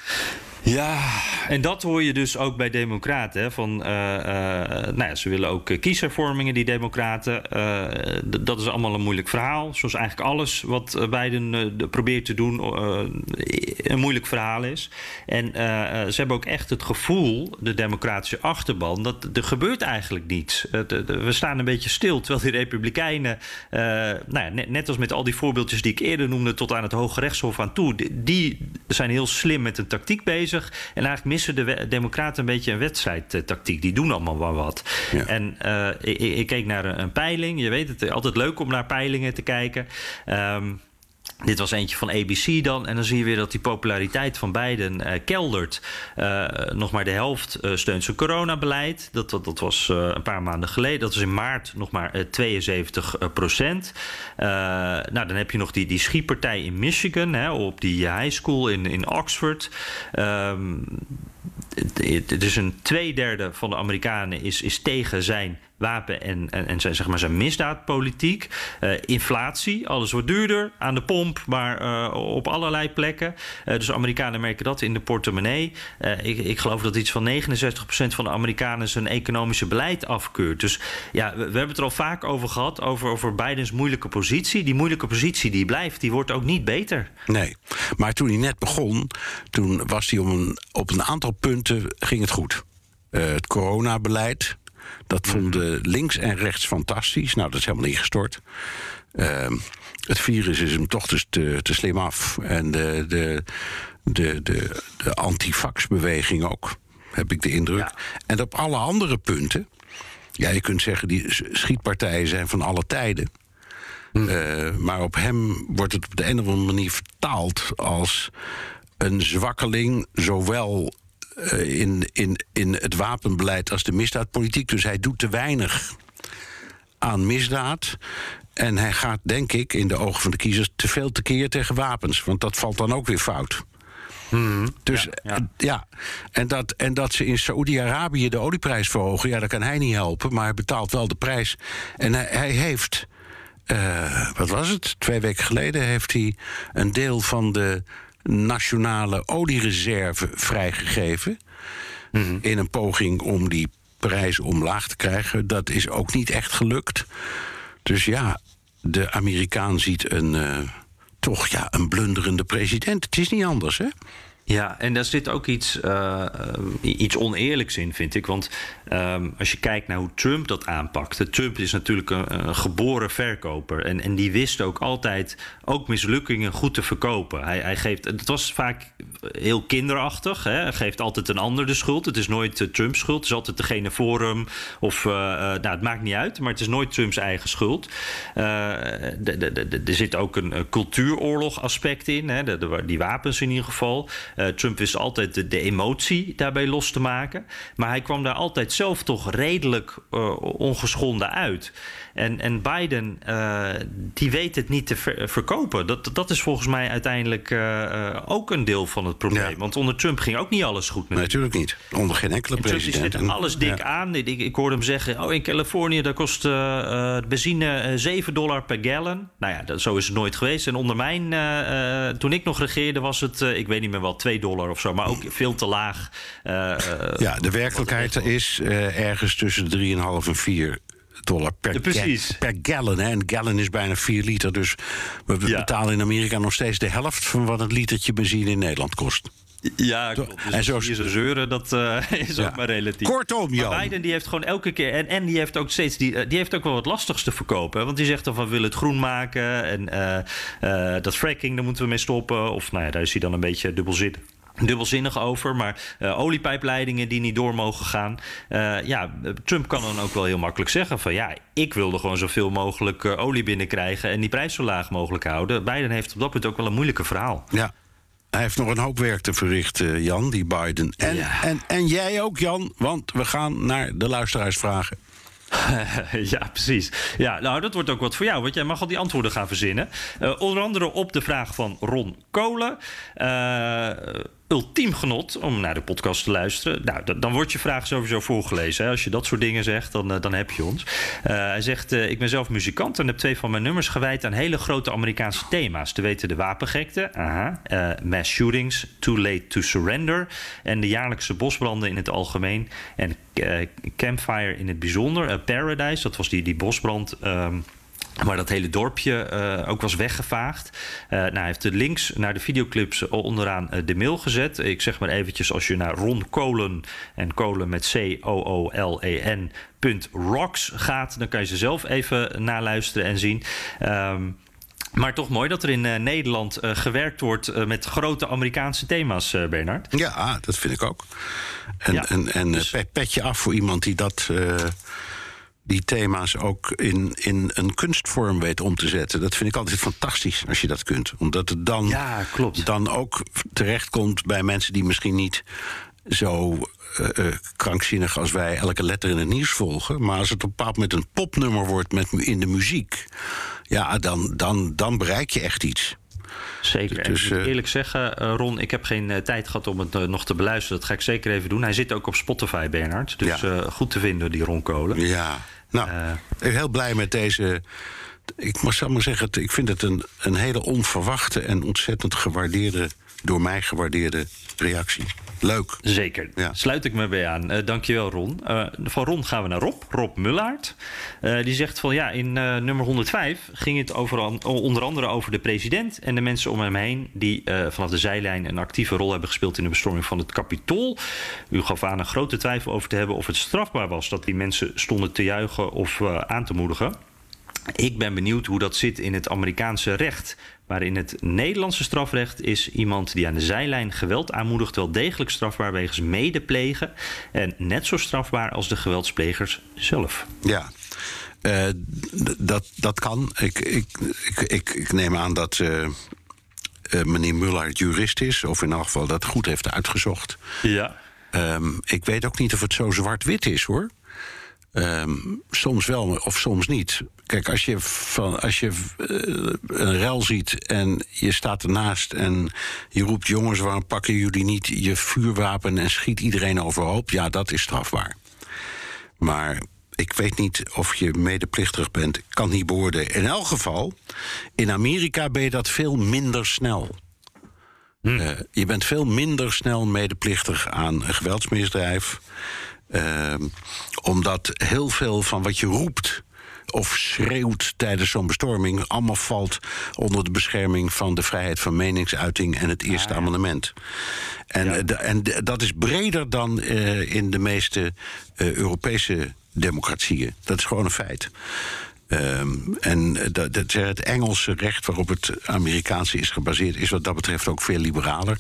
Ja, en dat hoor je dus ook bij Democraten. Van, uh, uh, nou ja, ze willen ook kieshervormingen, die Democraten. Dat is allemaal een moeilijk verhaal. Zoals eigenlijk alles wat Biden probeert te doen, een moeilijk verhaal is. En ze hebben ook echt het gevoel, de democratische achterban, dat er gebeurt eigenlijk niets. we staan een beetje stil, terwijl die Republikeinen, nou ja, net, net, als met al die voorbeeldjes die ik eerder noemde, tot aan het Hoge Rechtshof aan toe, die zijn heel slim met een tactiek bezig. En eigenlijk missen de Democraten een beetje een wedstrijdtactiek. Die doen allemaal wel wat. En uh, ik, ik, keek naar een, een, peiling. Je weet het, altijd leuk om naar peilingen te kijken. Um, dit was eentje van ABC dan. En dan zie je weer dat die populariteit van Biden uh, keldert. Uh, nog maar de helft uh, steunt zijn coronabeleid. Dat, dat, dat was een paar maanden geleden. Dat was in maart nog maar 72 procent. nou, dan heb je nog die, die schietpartij in Michigan. Hè, op die high school in, in Oxford. Um, dus een tweederde van de Amerikanen is, is tegen zijn wapen- en, en, en zijn, zeg maar zijn misdaadpolitiek. Uh, inflatie, alles wordt duurder aan de pomp, maar uh, op allerlei plekken. Uh, dus Amerikanen merken dat in de portemonnee. ik, ik geloof dat iets van 69% van de Amerikanen zijn economische beleid afkeurt. Dus ja, we, we, hebben het er al vaak over gehad, over, over Bidens moeilijke positie. Die moeilijke positie die blijft, die wordt ook niet beter. Nee, maar toen hij net begon, toen was hij om een, op een aantal punten ging het goed. het coronabeleid, dat vonden links en rechts fantastisch. Nou, dat is helemaal ingestort. Uh, het virus is hem toch dus te, te slim af. En de, de, de, de, de antifaxbeweging ook, heb ik de indruk. Ja. En op alle andere punten. Ja, je kunt zeggen, die schietpartijen zijn van alle tijden. Hm. Uh, maar op hem wordt het op de een of andere manier vertaald als een zwakkeling, zowel uh, in, in, in het wapenbeleid als de misdaadpolitiek. Dus hij doet te weinig aan misdaad. En hij gaat, denk ik, in de ogen van de kiezers te veel tekeer tegen wapens. Want dat valt dan ook weer fout. Hmm. Dus ja, ja. ja, En, dat, en dat ze in Saoedi-Arabië de olieprijs verhogen, ja, dat kan hij niet helpen, maar hij betaalt wel de prijs. En hij, hij heeft, uh, wat was het? Twee weken geleden heeft hij een deel van de nationale oliereserve vrijgegeven. Mm-hmm. In een poging om die prijs omlaag te krijgen. Dat is ook niet echt gelukt. Dus ja, de Amerikaan ziet een, uh, toch ja, een blunderende president. Het is niet anders, hè? Ja, en daar zit ook iets, uh, iets oneerlijks in, vind ik. Want um, als je kijkt naar hoe Trump dat aanpakte. Trump is natuurlijk een, geboren verkoper. En, en die wist ook altijd ook mislukkingen goed te verkopen. Hij, hij geeft, het was vaak heel kinderachtig. Hè? Hij geeft altijd een ander de schuld. Het is nooit uh, Trumps schuld. Het is altijd degene voor hem. Of, nou, het maakt niet uit, maar het is nooit Trumps eigen schuld. er zit ook een, cultuuroorlog aspect in. Hè? De, die wapens in ieder geval. Uh, Trump wist altijd de, de, emotie daarbij los te maken. Maar hij kwam daar altijd zelf toch redelijk uh, ongeschonden uit. En, en Biden, uh, die weet het niet te ver, verkopen. Dat, dat is volgens mij uiteindelijk ook een deel van het probleem. Ja. Want onder Trump ging ook niet alles goed. Nee, natuurlijk niet. Onder geen enkele en president. Trump zette alles dik ja. aan. Ik, ik, hoorde hem zeggen, oh in Californië daar kost benzine 7 dollar per gallon. Nou ja, dat, zo is het nooit geweest. En onder mijn, toen ik nog regeerde was het, ik weet niet meer wel, 2 dollar of zo. Maar ook veel te laag. ja, de werkelijkheid is ergens tussen 3,5 en 4 dollar per, ja, per gallon. Hè. Een gallon is bijna 4 liter. Dus we ja. betalen in Amerika nog steeds de helft van wat een litertje benzine in Nederland kost. Ja, klopt. Dus en zo zeuren, dat uh, is ja. ook maar relatief. Kortom, Jan. Maar Biden die heeft gewoon elke keer... En, en die heeft ook steeds... Die, die heeft ook wel wat lastigs te verkopen. Want die zegt dan van, we willen het groen maken. En uh, uh, dat fracking, daar moeten we mee stoppen. Of nou ja, daar is hij dan een beetje dubbelzinnig dubbelzinnig over. Maar uh, oliepijpleidingen die niet door mogen gaan. Uh, ja, Trump kan dan ook wel heel makkelijk zeggen van ja, ik wilde gewoon zoveel mogelijk uh, olie binnenkrijgen en die prijs zo laag mogelijk houden. Biden heeft op dat punt ook wel een moeilijke verhaal. Ja. Hij heeft nog een hoop werk te verrichten, Jan, die Biden. En, ja. en, en jij ook, Jan, want we gaan naar de luisteraarsvragen. ja, precies. Ja, nou, dat wordt ook wat voor jou, want jij mag al die antwoorden gaan verzinnen. Uh, onder andere op de vraag van Ron Kolen. Uh, ultiem genot om naar de podcast te luisteren. Nou, dan wordt je vraag sowieso voorgelezen. Als je dat soort dingen zegt, dan, dan heb je ons. hij zegt, ik ben zelf muzikant en heb twee van mijn nummers gewijd aan hele grote Amerikaanse thema's. Te weten de wapengekte, aha, mass shootings, too late to surrender... en de jaarlijkse bosbranden in het algemeen... en Campfire in het bijzonder. Paradise, dat was die, die bosbrand... Ehm, waar dat hele dorpje uh, ook was weggevaagd. Uh, nou, hij heeft de links naar de videoclips onderaan uh, de mail gezet. Ik zeg maar eventjes, als je naar Ron Kolen en Kolen met C-O-O-L-E-N .rocks gaat, dan kan je ze zelf even naluisteren en zien. Um, maar toch mooi dat er in uh, Nederland uh, gewerkt wordt uh, met grote Amerikaanse thema's, Bernard. Ja, dat vind ik ook. En, ja, en, en dus... petje af voor iemand die dat die thema's ook in, in een kunstvorm weet om te zetten. Dat vind ik altijd fantastisch als je dat kunt. Omdat het dan, ja, klopt. dan ook terechtkomt bij mensen die misschien niet zo uh, uh, krankzinnig als wij elke letter in het nieuws volgen. Maar als het op een bepaald moment een popnummer wordt met, in de muziek, ja, dan, dan, dan bereik je echt iets. Zeker. Dus, ik moet eerlijk zeggen, Ron, ik heb geen tijd gehad om het nog te beluisteren. Dat ga ik zeker even doen. Hij zit ook op Spotify, Bernard. Dus ja. goed te vinden, die Ron Kolen. Ja, nou, ik ben heel blij met deze. Ik moet maar zeggen, ik vind het een, een hele onverwachte en ontzettend gewaardeerde, door mij gewaardeerde reactie. Leuk. Zeker. Ja. Sluit ik me bij aan. Uh, dankjewel, Ron. Uh, van Ron gaan we naar Rob. Rob Mullaert. Uh, die zegt van ja, in nummer 105 ging het over, onder andere over de president en de mensen om hem heen. die vanaf de zijlijn een actieve rol hebben gespeeld in de bestorming van het Capitool. U gaf aan een grote twijfel over te hebben of het strafbaar was dat die mensen stonden te juichen of aan te moedigen. Ik ben benieuwd hoe dat zit in het Amerikaanse recht. Maar in het Nederlandse strafrecht is iemand die aan de zijlijn geweld aanmoedigt wel degelijk strafbaar wegens medeplegen. En net zo strafbaar als de geweldsplegers zelf. Ja. Uh, dat, dat kan. Ik, ik, ik, ik, neem aan dat uh, uh, meneer Muller jurist is, of in elk geval dat goed heeft uitgezocht. Ja. Um, ik weet ook niet of het zo zwart-wit is hoor. Um, soms wel of soms niet. Kijk, als je, van, als je uh, een rel ziet en je staat ernaast en je roept: jongens, waarom pakken jullie niet je vuurwapen en schiet iedereen overhoop? Ja, dat is strafbaar. Maar ik weet niet of je medeplichtig bent, ik kan niet beoordelen. In elk geval, in Amerika ben je dat veel minder snel. Hm. Uh, je bent veel minder snel medeplichtig aan een geweldsmisdrijf. Uh, omdat heel veel van wat je roept of schreeuwt tijdens zo'n bestorming, allemaal valt onder de bescherming van de vrijheid van meningsuiting en het Eerste ah, Amendement. En, ja. de, en de, dat is breder dan uh, in de meeste uh, Europese democratieën. Dat is gewoon een feit. Um, en het Engelse recht waarop het Amerikaanse is gebaseerd, is wat dat betreft ook veel liberaler.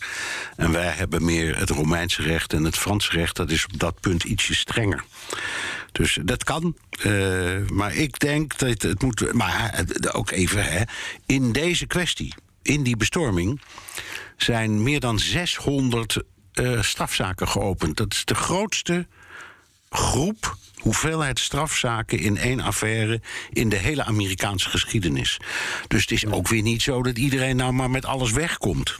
En wij hebben meer het Romeinse recht en het Franse recht, dat is op dat punt ietsje strenger. Dus dat kan. Uh, maar ik denk dat het moet. Maar ook even, hè, in deze kwestie, in die bestorming, zijn meer dan 600 uh, strafzaken geopend. Dat is de grootste groep hoeveelheid strafzaken in één affaire in de hele Amerikaanse geschiedenis. Dus het is ook weer niet zo dat iedereen nou maar met alles wegkomt.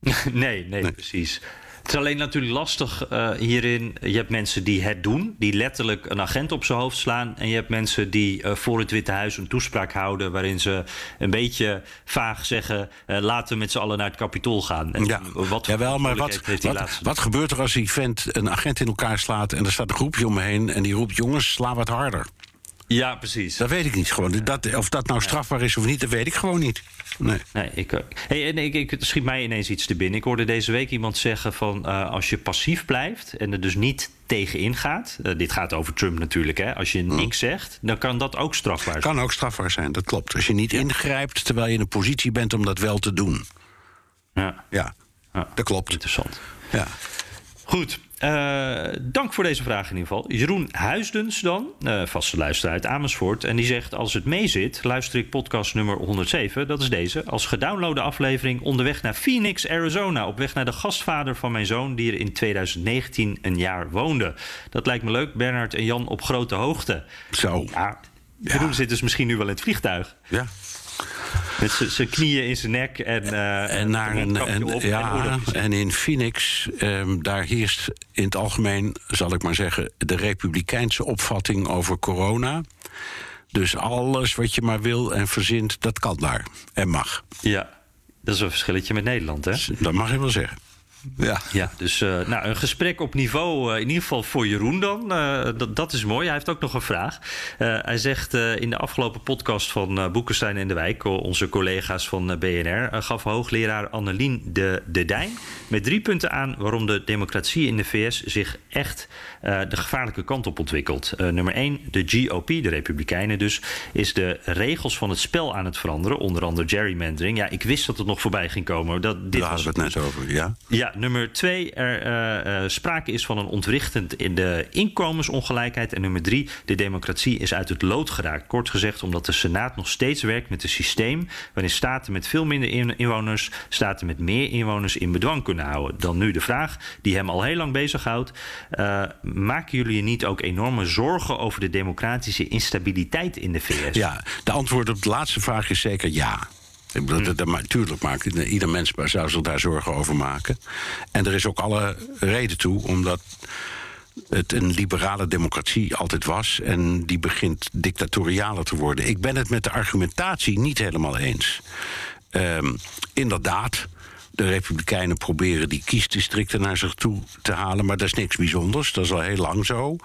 nee, nee, nee. precies. Het is alleen natuurlijk lastig uh, hierin. Je hebt mensen die het doen, die letterlijk een agent op zijn hoofd slaan. En je hebt mensen die uh, voor het Witte Huis een toespraak houden. waarin ze een beetje vaag zeggen: uh, laten we met z'n allen naar het kapitool gaan. En ja, wat Jawel, maar wat, wat, wat, gebeurt er als die vent een agent in elkaar slaat. en er staat een groepje om me heen en die roept: jongens, sla wat harder. Ja, precies. Dat weet ik niet gewoon. Dat, of dat nou strafbaar is of niet, dat weet ik gewoon niet. Nee. nee ik, eh, hey, en ik, ik, schiet mij ineens iets te binnen. Ik hoorde deze week iemand zeggen van uh, als je passief blijft en er dus niet tegenin gaat. Uh, dit gaat over Trump natuurlijk. Hè, als je hm. niks zegt, dan kan dat ook strafbaar zijn. Kan ook strafbaar zijn, dat klopt. Als je niet ingrijpt terwijl je in een positie bent om dat wel te doen. Ja, ja. ja. dat klopt. Interessant. Ja. Goed, uh, dank voor deze vraag in ieder geval. Jeroen Huisdens dan, uh, vaste luisteraar uit Amersfoort. En die zegt, als het meezit, luister ik podcast nummer 107. Dat is deze. Als gedownloade aflevering onderweg naar Phoenix, Arizona. Op weg naar de gastvader van mijn zoon, die er in 2019 een jaar woonde. Dat lijkt me leuk, Bernard en Jan op grote hoogte. Zo. Ja, Jeroen ja. zit dus misschien nu wel in het vliegtuig. Ja. Met zijn knieën in zijn nek en, uh, en naar een. En, op ja, en, en, in Phoenix, um, daar heerst in het algemeen, zal ik maar zeggen, de republikeinse opvatting over corona. Dus alles wat je maar wil en verzint, dat kan daar en mag. Ja, dat is een verschilletje met Nederland, hè? Dat mag je wel zeggen. Ja. ja, dus uh, nou, een gesprek op niveau, uh, in ieder geval voor Jeroen dan. Uh, dat, dat is mooi. Hij heeft ook nog een vraag. hij zegt in de afgelopen podcast van Boekenstein en de Wijk, onze collega's van BNR, gaf hoogleraar Annelien de, de Dijn met drie punten aan waarom de democratie in de VS zich echt de gevaarlijke kant op ontwikkelt. nummer één, de GOP, de Republikeinen dus, is de regels van het spel aan het veranderen. Onder andere gerrymandering. Ja, ik wist dat het nog voorbij ging komen. Dat, dit Daar hadden we het net over, ja. Ja, nummer twee, er uh, sprake is van een ontwrichtend in de inkomensongelijkheid. En nummer drie, de democratie is uit het lood geraakt. Kort gezegd, omdat de Senaat nog steeds werkt met een systeem waarin staten met veel minder inwoners, staten met meer inwoners in bedwang kunnen houden. Dan nu de vraag die hem al heel lang bezighoudt. Uh, maken jullie je niet ook enorme zorgen over de democratische instabiliteit in de VS? Ja, de antwoord op de laatste vraag is zeker ja. Ik bedoel, hm. dat, natuurlijk maakt ieder mens zou zich daar zorgen over maken. En er is ook alle reden toe, omdat het een liberale democratie altijd was en die begint dictatorialer te worden. Ik ben het met de argumentatie niet helemaal eens. Um, inderdaad, de Republikeinen proberen die kiesdistricten naar zich toe te halen, maar dat is niks bijzonders. Dat is al heel lang zo.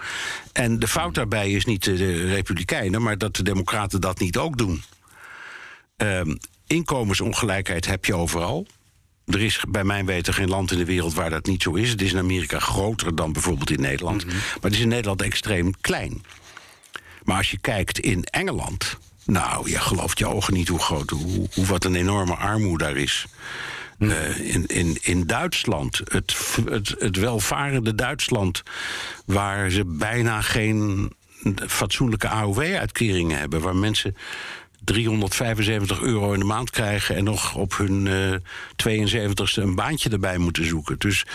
En de fout daarbij is niet de Republikeinen, maar dat de Democraten dat niet ook doen. Um, inkomensongelijkheid heb je overal. Er is bij mijn weten geen land in de wereld waar dat niet zo is. Het is in Amerika groter dan bijvoorbeeld in Nederland. Mhm. Maar het is in Nederland extreem klein. Maar als je kijkt in Engeland. Nou, je gelooft je ogen niet hoe groot, hoe, hoe wat een enorme armoede daar is. Mhm. Eh, in, in, in Duitsland, het, het, het welvarende Duitsland, waar ze bijna geen fatsoenlijke AOW-uitkeringen hebben, waar mensen 375 euro in de maand krijgen en nog op hun uh, eh, 72ste een baantje erbij moeten zoeken. Dus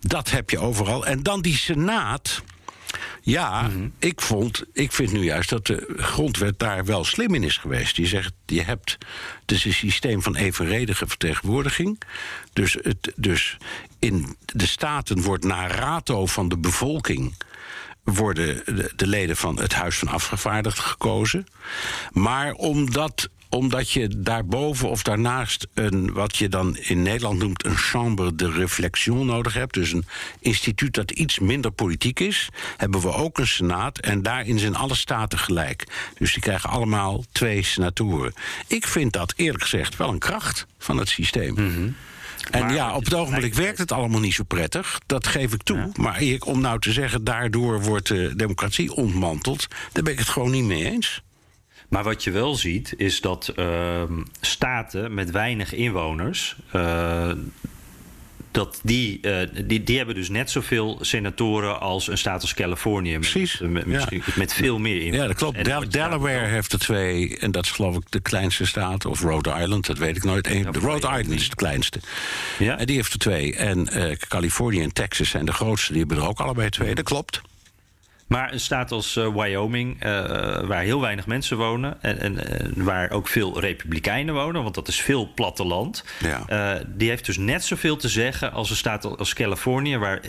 dat heb je overal. En dan die Senaat. Ja, mhm. ik, vond, ik vind nu juist dat de grondwet daar wel slim in is geweest. Die zegt, je hebt dus een systeem van evenredige vertegenwoordiging. Dus, het, dus in de staten wordt naar rato van de bevolking worden de, leden van het Huis van Afgevaardigden gekozen. Maar omdat omdat je daarboven of daarnaast een, wat je dan in Nederland noemt, een chambre de réflexion nodig hebt. Dus een instituut dat iets minder politiek is. Hebben we ook een senaat en daarin zijn alle staten gelijk. Dus die krijgen allemaal twee senatoren. Ik vind dat eerlijk gezegd wel een kracht van het systeem. Mm en ja, op het ogenblik werkt het allemaal niet zo prettig. Dat geef ik toe. Maar om nou te zeggen, daardoor wordt de democratie ontmanteld, daar ben ik het gewoon niet mee eens. Maar wat je wel ziet, is dat uh, staten met weinig inwoners. Uh, dat die, uh, die, die hebben dus net zoveel senatoren als een staat als Californië. Precies. Met, met, met veel meer in. Ja, dat klopt. Delaware heeft er twee. En dat is geloof ik de kleinste staat. Of Rhode Island, dat weet ik nooit. Eén, Rhode Island is de kleinste. Ja? En die heeft er twee. En uh, Californië en Texas zijn de grootste. Die hebben er ook allebei twee. Dat klopt. Maar een staat als uh, Wyoming, uh, waar heel weinig mensen wonen en, en waar ook veel republikeinen wonen, want dat is veel platteland, ja. die heeft dus net zoveel te zeggen als een staat als Californië, waar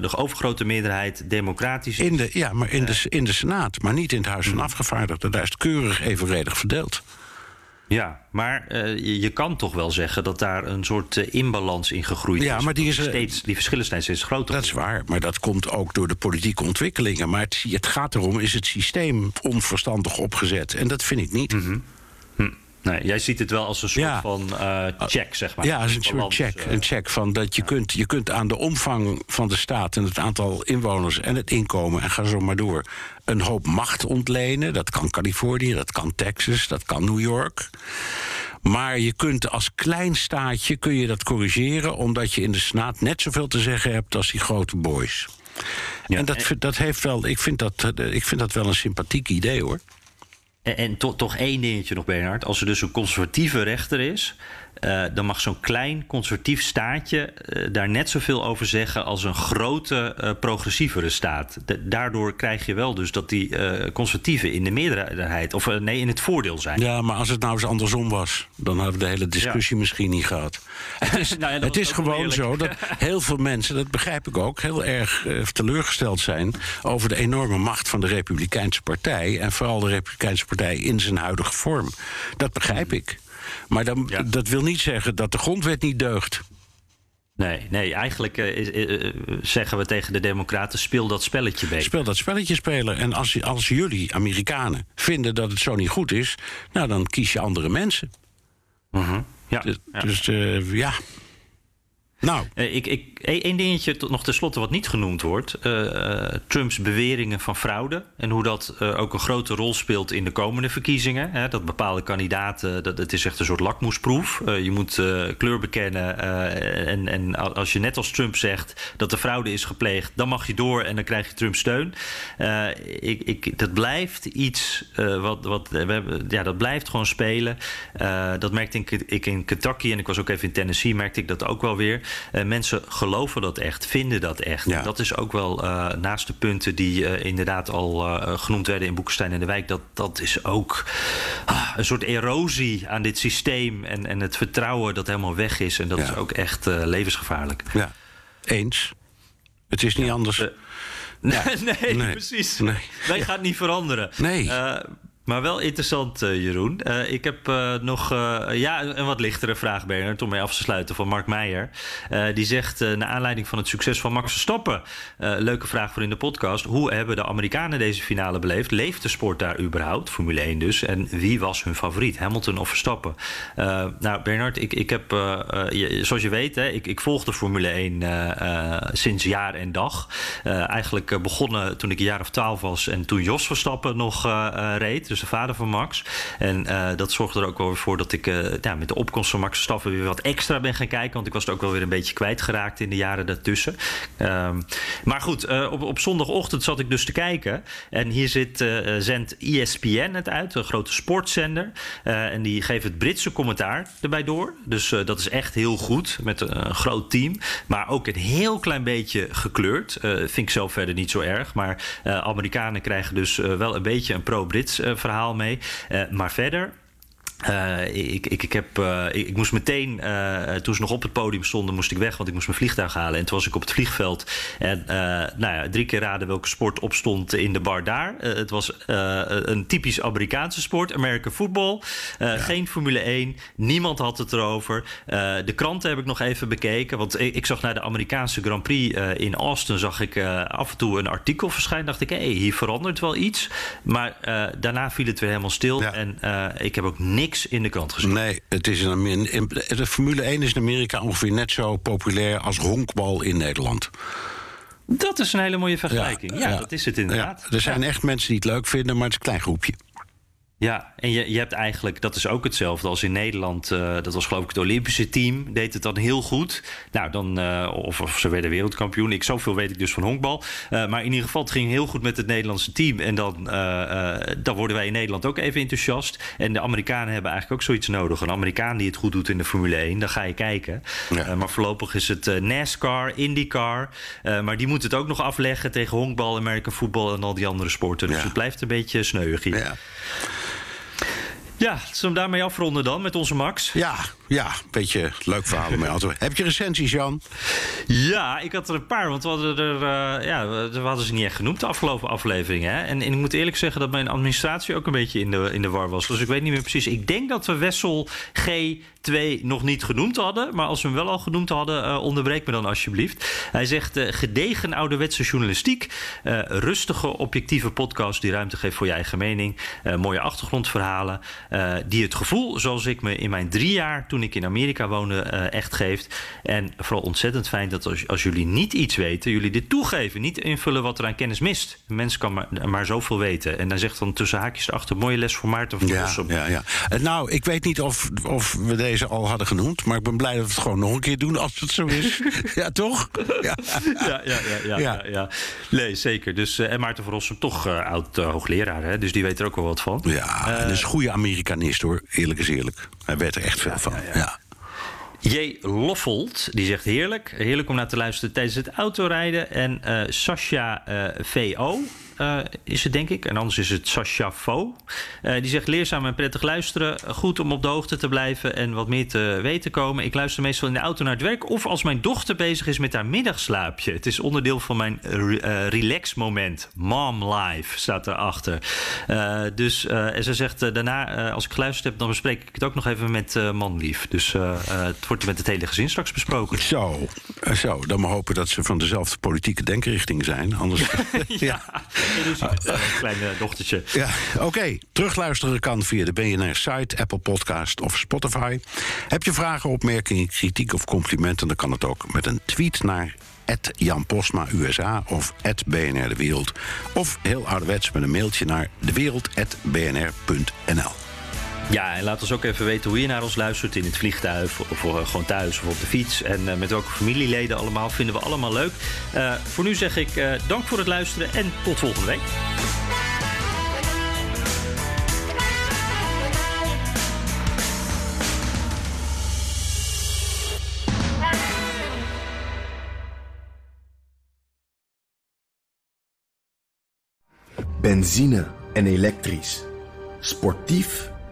de overgrote meerderheid democratisch is. In de, ja, maar in, de, in de Senaat, maar niet in het Huis van mm. Afgevaardigden. Daar is het keurig evenredig verdeeld. Ja, maar uh, je, kan toch wel zeggen dat daar een soort uh, inbalans in gegroeid ja, is. Maar die, is, steeds, die verschillen zijn steeds groter. Dat is waar, maar dat komt ook door de politieke ontwikkelingen. Maar het, het gaat erom, is het systeem onverstandig opgezet? En dat vind ik niet. Mm -hmm. Nee, jij ziet het wel als een soort van uh, check, zeg maar. Ja, als een soort check. Een check van dat je, kunt, je kunt aan de omvang van de staat en het aantal inwoners en het inkomen en ga zo maar door een hoop macht ontlenen. Dat kan Californië, dat kan Texas, dat kan New York. Maar je kunt als klein staatje kun je dat corrigeren, omdat je in de Senaat net zoveel te zeggen hebt als die grote boys. Ja, en dat, dat heeft wel, ik vind dat, ik vind dat wel een sympathiek idee hoor. En, en to- toch één dingetje nog, Bernhard. Als er dus een conservatieve rechter is... eh, dan mag zo'n klein conservatief staatje eh, daar net zoveel over zeggen... als een grote eh, progressievere staat. De- daardoor krijg je wel dus dat die conservatieven in de meerderheid... of nee, in het voordeel zijn. Ja, maar als het nou eens andersom was, dan hadden we de hele discussie misschien niet gehad. Het is, Nou ja, het is gewoon zo dat heel veel mensen, dat begrijp ik ook, heel erg teleurgesteld zijn over de enorme macht van de Republikeinse Partij. En vooral de Republikeinse Partij in zijn huidige vorm. Dat begrijp ik. Maar dan, Ja. dat wil niet zeggen dat de grondwet niet deugt. Nee, nee eigenlijk eh, is- eh, eh, zeggen we tegen de democraten... speel dat spelletje beter. Speel dat spelletje spelen. En als, als jullie, Amerikanen, vinden dat het zo niet goed is, nou dan kies je andere mensen. ja, Dus, ja. dus ja. Nou, Eh, Ik, ik, één dingetje tot nog tenslotte wat niet genoemd wordt. eh, eh, Trumps beweringen van fraude. En hoe dat ook een grote rol speelt in de komende verkiezingen. Hè, dat bepaalde kandidaten, dat, het is echt een soort lakmoesproef. Je moet kleur bekennen. en, en als je net als Trump zegt dat er fraude is gepleegd... dan mag je door en dan krijg je Trump steun. Ik, ik, dat blijft iets wat... wat we hebben, ja, dat blijft gewoon spelen. Dat merkte ik, ik in Kentucky en ik was ook even in Tennessee... merkte ik dat ook wel weer. Eh, mensen geloven dat echt, vinden dat echt. Ja. Dat is ook wel eh, naast de punten die eh, inderdaad al genoemd werden in Boekenstein en de Wijk. Dat, dat is ook ah, een soort erosie aan dit systeem. En, en het vertrouwen dat helemaal weg is. En dat Ja. is ook echt levensgevaarlijk. ja. Eens. Het is niet anders. Nee, nee, Nee. precies. Nee. Wij gaan het niet veranderen. Nee. Maar wel interessant, eh, Jeroen. Eh, ik heb eh, nog ja, een wat lichtere vraag, Bernard, om mee af te sluiten van Mark Meijer. Die zegt, naar aanleiding van het succes van Max Verstappen... leuke vraag voor in de podcast. Hoe hebben de Amerikanen deze finale beleefd? Leeft de sport daar überhaupt? Formule 1 dus. En wie was hun favoriet? Hamilton of Verstappen? Nou, Bernard, ik, ik heb, zoals je weet... Hè, ik, ik volg de Formule 1 eh, eh, sinds jaar en dag. Eigenlijk begonnen toen ik een jaar of twaalf was... en toen Jos Verstappen nog reed, de vader van Max. En eh, dat zorgde er ook wel voor dat ik eh, ja, met de opkomst van Max Verstappen... weer wat extra ben gaan kijken, want ik was het ook wel weer een beetje kwijtgeraakt... in de jaren daartussen. Ehm, maar goed, eh, op, op zondagochtend zat ik dus te kijken. En hier zit, zendt ESPN het uit, een grote sportzender. En die geeft het Britse commentaar erbij door. Dus dat is echt heel goed, met een, groot team. Maar ook een heel klein beetje gekleurd. Vind ik zelf verder niet zo erg. Maar Amerikanen krijgen dus wel een beetje een pro-Brits eh, verhaal mee. Eh, maar verder... Eh, ik, ik, ik, heb, eh, ik, ik moest meteen, eh, toen ze nog op het podium stonden, moest ik weg, want ik moest mijn vliegtuig halen. En toen was ik op het vliegveld. En nou ja, drie keer raden welke sport opstond in de bar daar. Het was een typisch Amerikaanse sport, American football. Geen Formule 1, niemand had het erover. De kranten heb ik nog even bekeken, want ik, ik zag naar de Amerikaanse Grand Prix in Austin, zag ik af en toe een artikel verschijnen. Dacht ik, hé, hey, hier verandert wel iets. Maar daarna viel het weer helemaal stil. Ja. En ik heb ook niks in de krant gezien. Nee, het is in, in- de Formule 1 is in Amerika ongeveer net zo populair als honkbal in Nederland. Dat is een hele mooie vergelijking. Ja, dat is het inderdaad. Ja, er zijn echt mensen die het leuk vinden, maar het is een klein groepje. Ja, en je, je hebt eigenlijk, dat is ook hetzelfde als in Nederland. eh, dat was geloof ik het Olympische team, deed het dan heel goed. Nou, dan, eh, of, of ze werden wereldkampioen. Ik, zoveel weet ik dus van honkbal. Eh, maar in ieder geval, het ging heel goed met het Nederlandse team. En dan, dan worden wij in Nederland ook even enthousiast. En de Amerikanen hebben eigenlijk ook zoiets nodig. Een Amerikaan die het goed doet in de Formule 1, dan ga je kijken. Ja. Maar voorlopig is het NASCAR, IndyCar. Maar die moet het ook nog afleggen tegen honkbal, American football en al die andere sporten. Dus Ja. het blijft een beetje sneuig hier. Ja, Ja, zullen we daarmee afronden dan met onze Max? ja, ja beetje leuk verhaal om mee Heb je recensies, Jan? Ja, ik had er een paar, want we hadden, er, eh, ja, we hadden ze niet echt genoemd de afgelopen afleveringen. Hè? En, ik moet eerlijk zeggen dat mijn administratie ook een beetje in de, in de war was. Dus ik weet niet meer precies. Ik denk dat we Wessel G2 nog niet genoemd hadden. Maar als we hem wel al genoemd hadden, eh, onderbreek me dan alsjeblieft. Hij zegt eh, gedegen ouderwetse journalistiek. rustige, objectieve podcast die ruimte geeft voor je eigen mening. mooie achtergrondverhalen. die het gevoel, zoals ik me in mijn drie jaar toen toen ik in Amerika woonde echt geeft. En vooral ontzettend fijn dat als, als jullie niet iets weten, jullie dit toegeven. Niet invullen wat er aan kennis mist. Een mens kan maar, maar zoveel weten. En dan zegt dan tussen haakjes erachter: mooie les voor Maarten van ja, ja, ja. Nou, ik weet niet of, of we deze al hadden genoemd. Maar ik ben blij dat we het gewoon nog een keer doen als het zo is. ja, toch? Ja, ja, ja. ja, ja, ja. Nee, zeker. Dus, en Maarten van Rossum, toch oud hoogleraar. Hè? Dus die weet er ook wel wat van. Ja, uh, is een goede Amerikanist hoor. Eerlijk is eerlijk. Hij weet er echt veel van. Ja. J. Loffold, die zegt heerlijk. Heerlijk om naar te luisteren tijdens het autorijden. En uh, Sascha uh, V.O. Uh, is het, denk ik. En anders is het Sascha Fo. Uh, die zegt leerzaam en prettig luisteren. Goed om op de hoogte te blijven en wat meer te weten komen. Ik luister meestal in de auto naar het werk of als mijn dochter bezig is met haar middagslaapje. Het is onderdeel van mijn uh, relax moment. Mom life staat erachter. dus, en ze zegt daarna, als ik geluisterd heb, dan bespreek ik het ook nog even met manlief. Dus het wordt met het hele gezin straks besproken. Zo, zo. Dan maar hopen dat ze van dezelfde politieke denkrichting zijn. Anders... ja. Uh, kleine dochtertje. Ja, oké. Okay. Terugluisteren kan via de BNR-site, Apple Podcast of Spotify. Heb je vragen, opmerkingen, kritiek of complimenten... dan kan het ook met een tweet naar Jan Postma USA of BNR De Wereld. Of heel ouderwets met een mailtje naar dewereld.bnr.nl. Ja, en laat ons ook even weten hoe je naar ons luistert in het vliegtuig of, of gewoon thuis of op de fiets. En uh, met welke familieleden allemaal vinden we allemaal leuk. Uh, voor nu zeg ik dank voor het luisteren en tot volgende week. Benzine en elektrisch. Sportief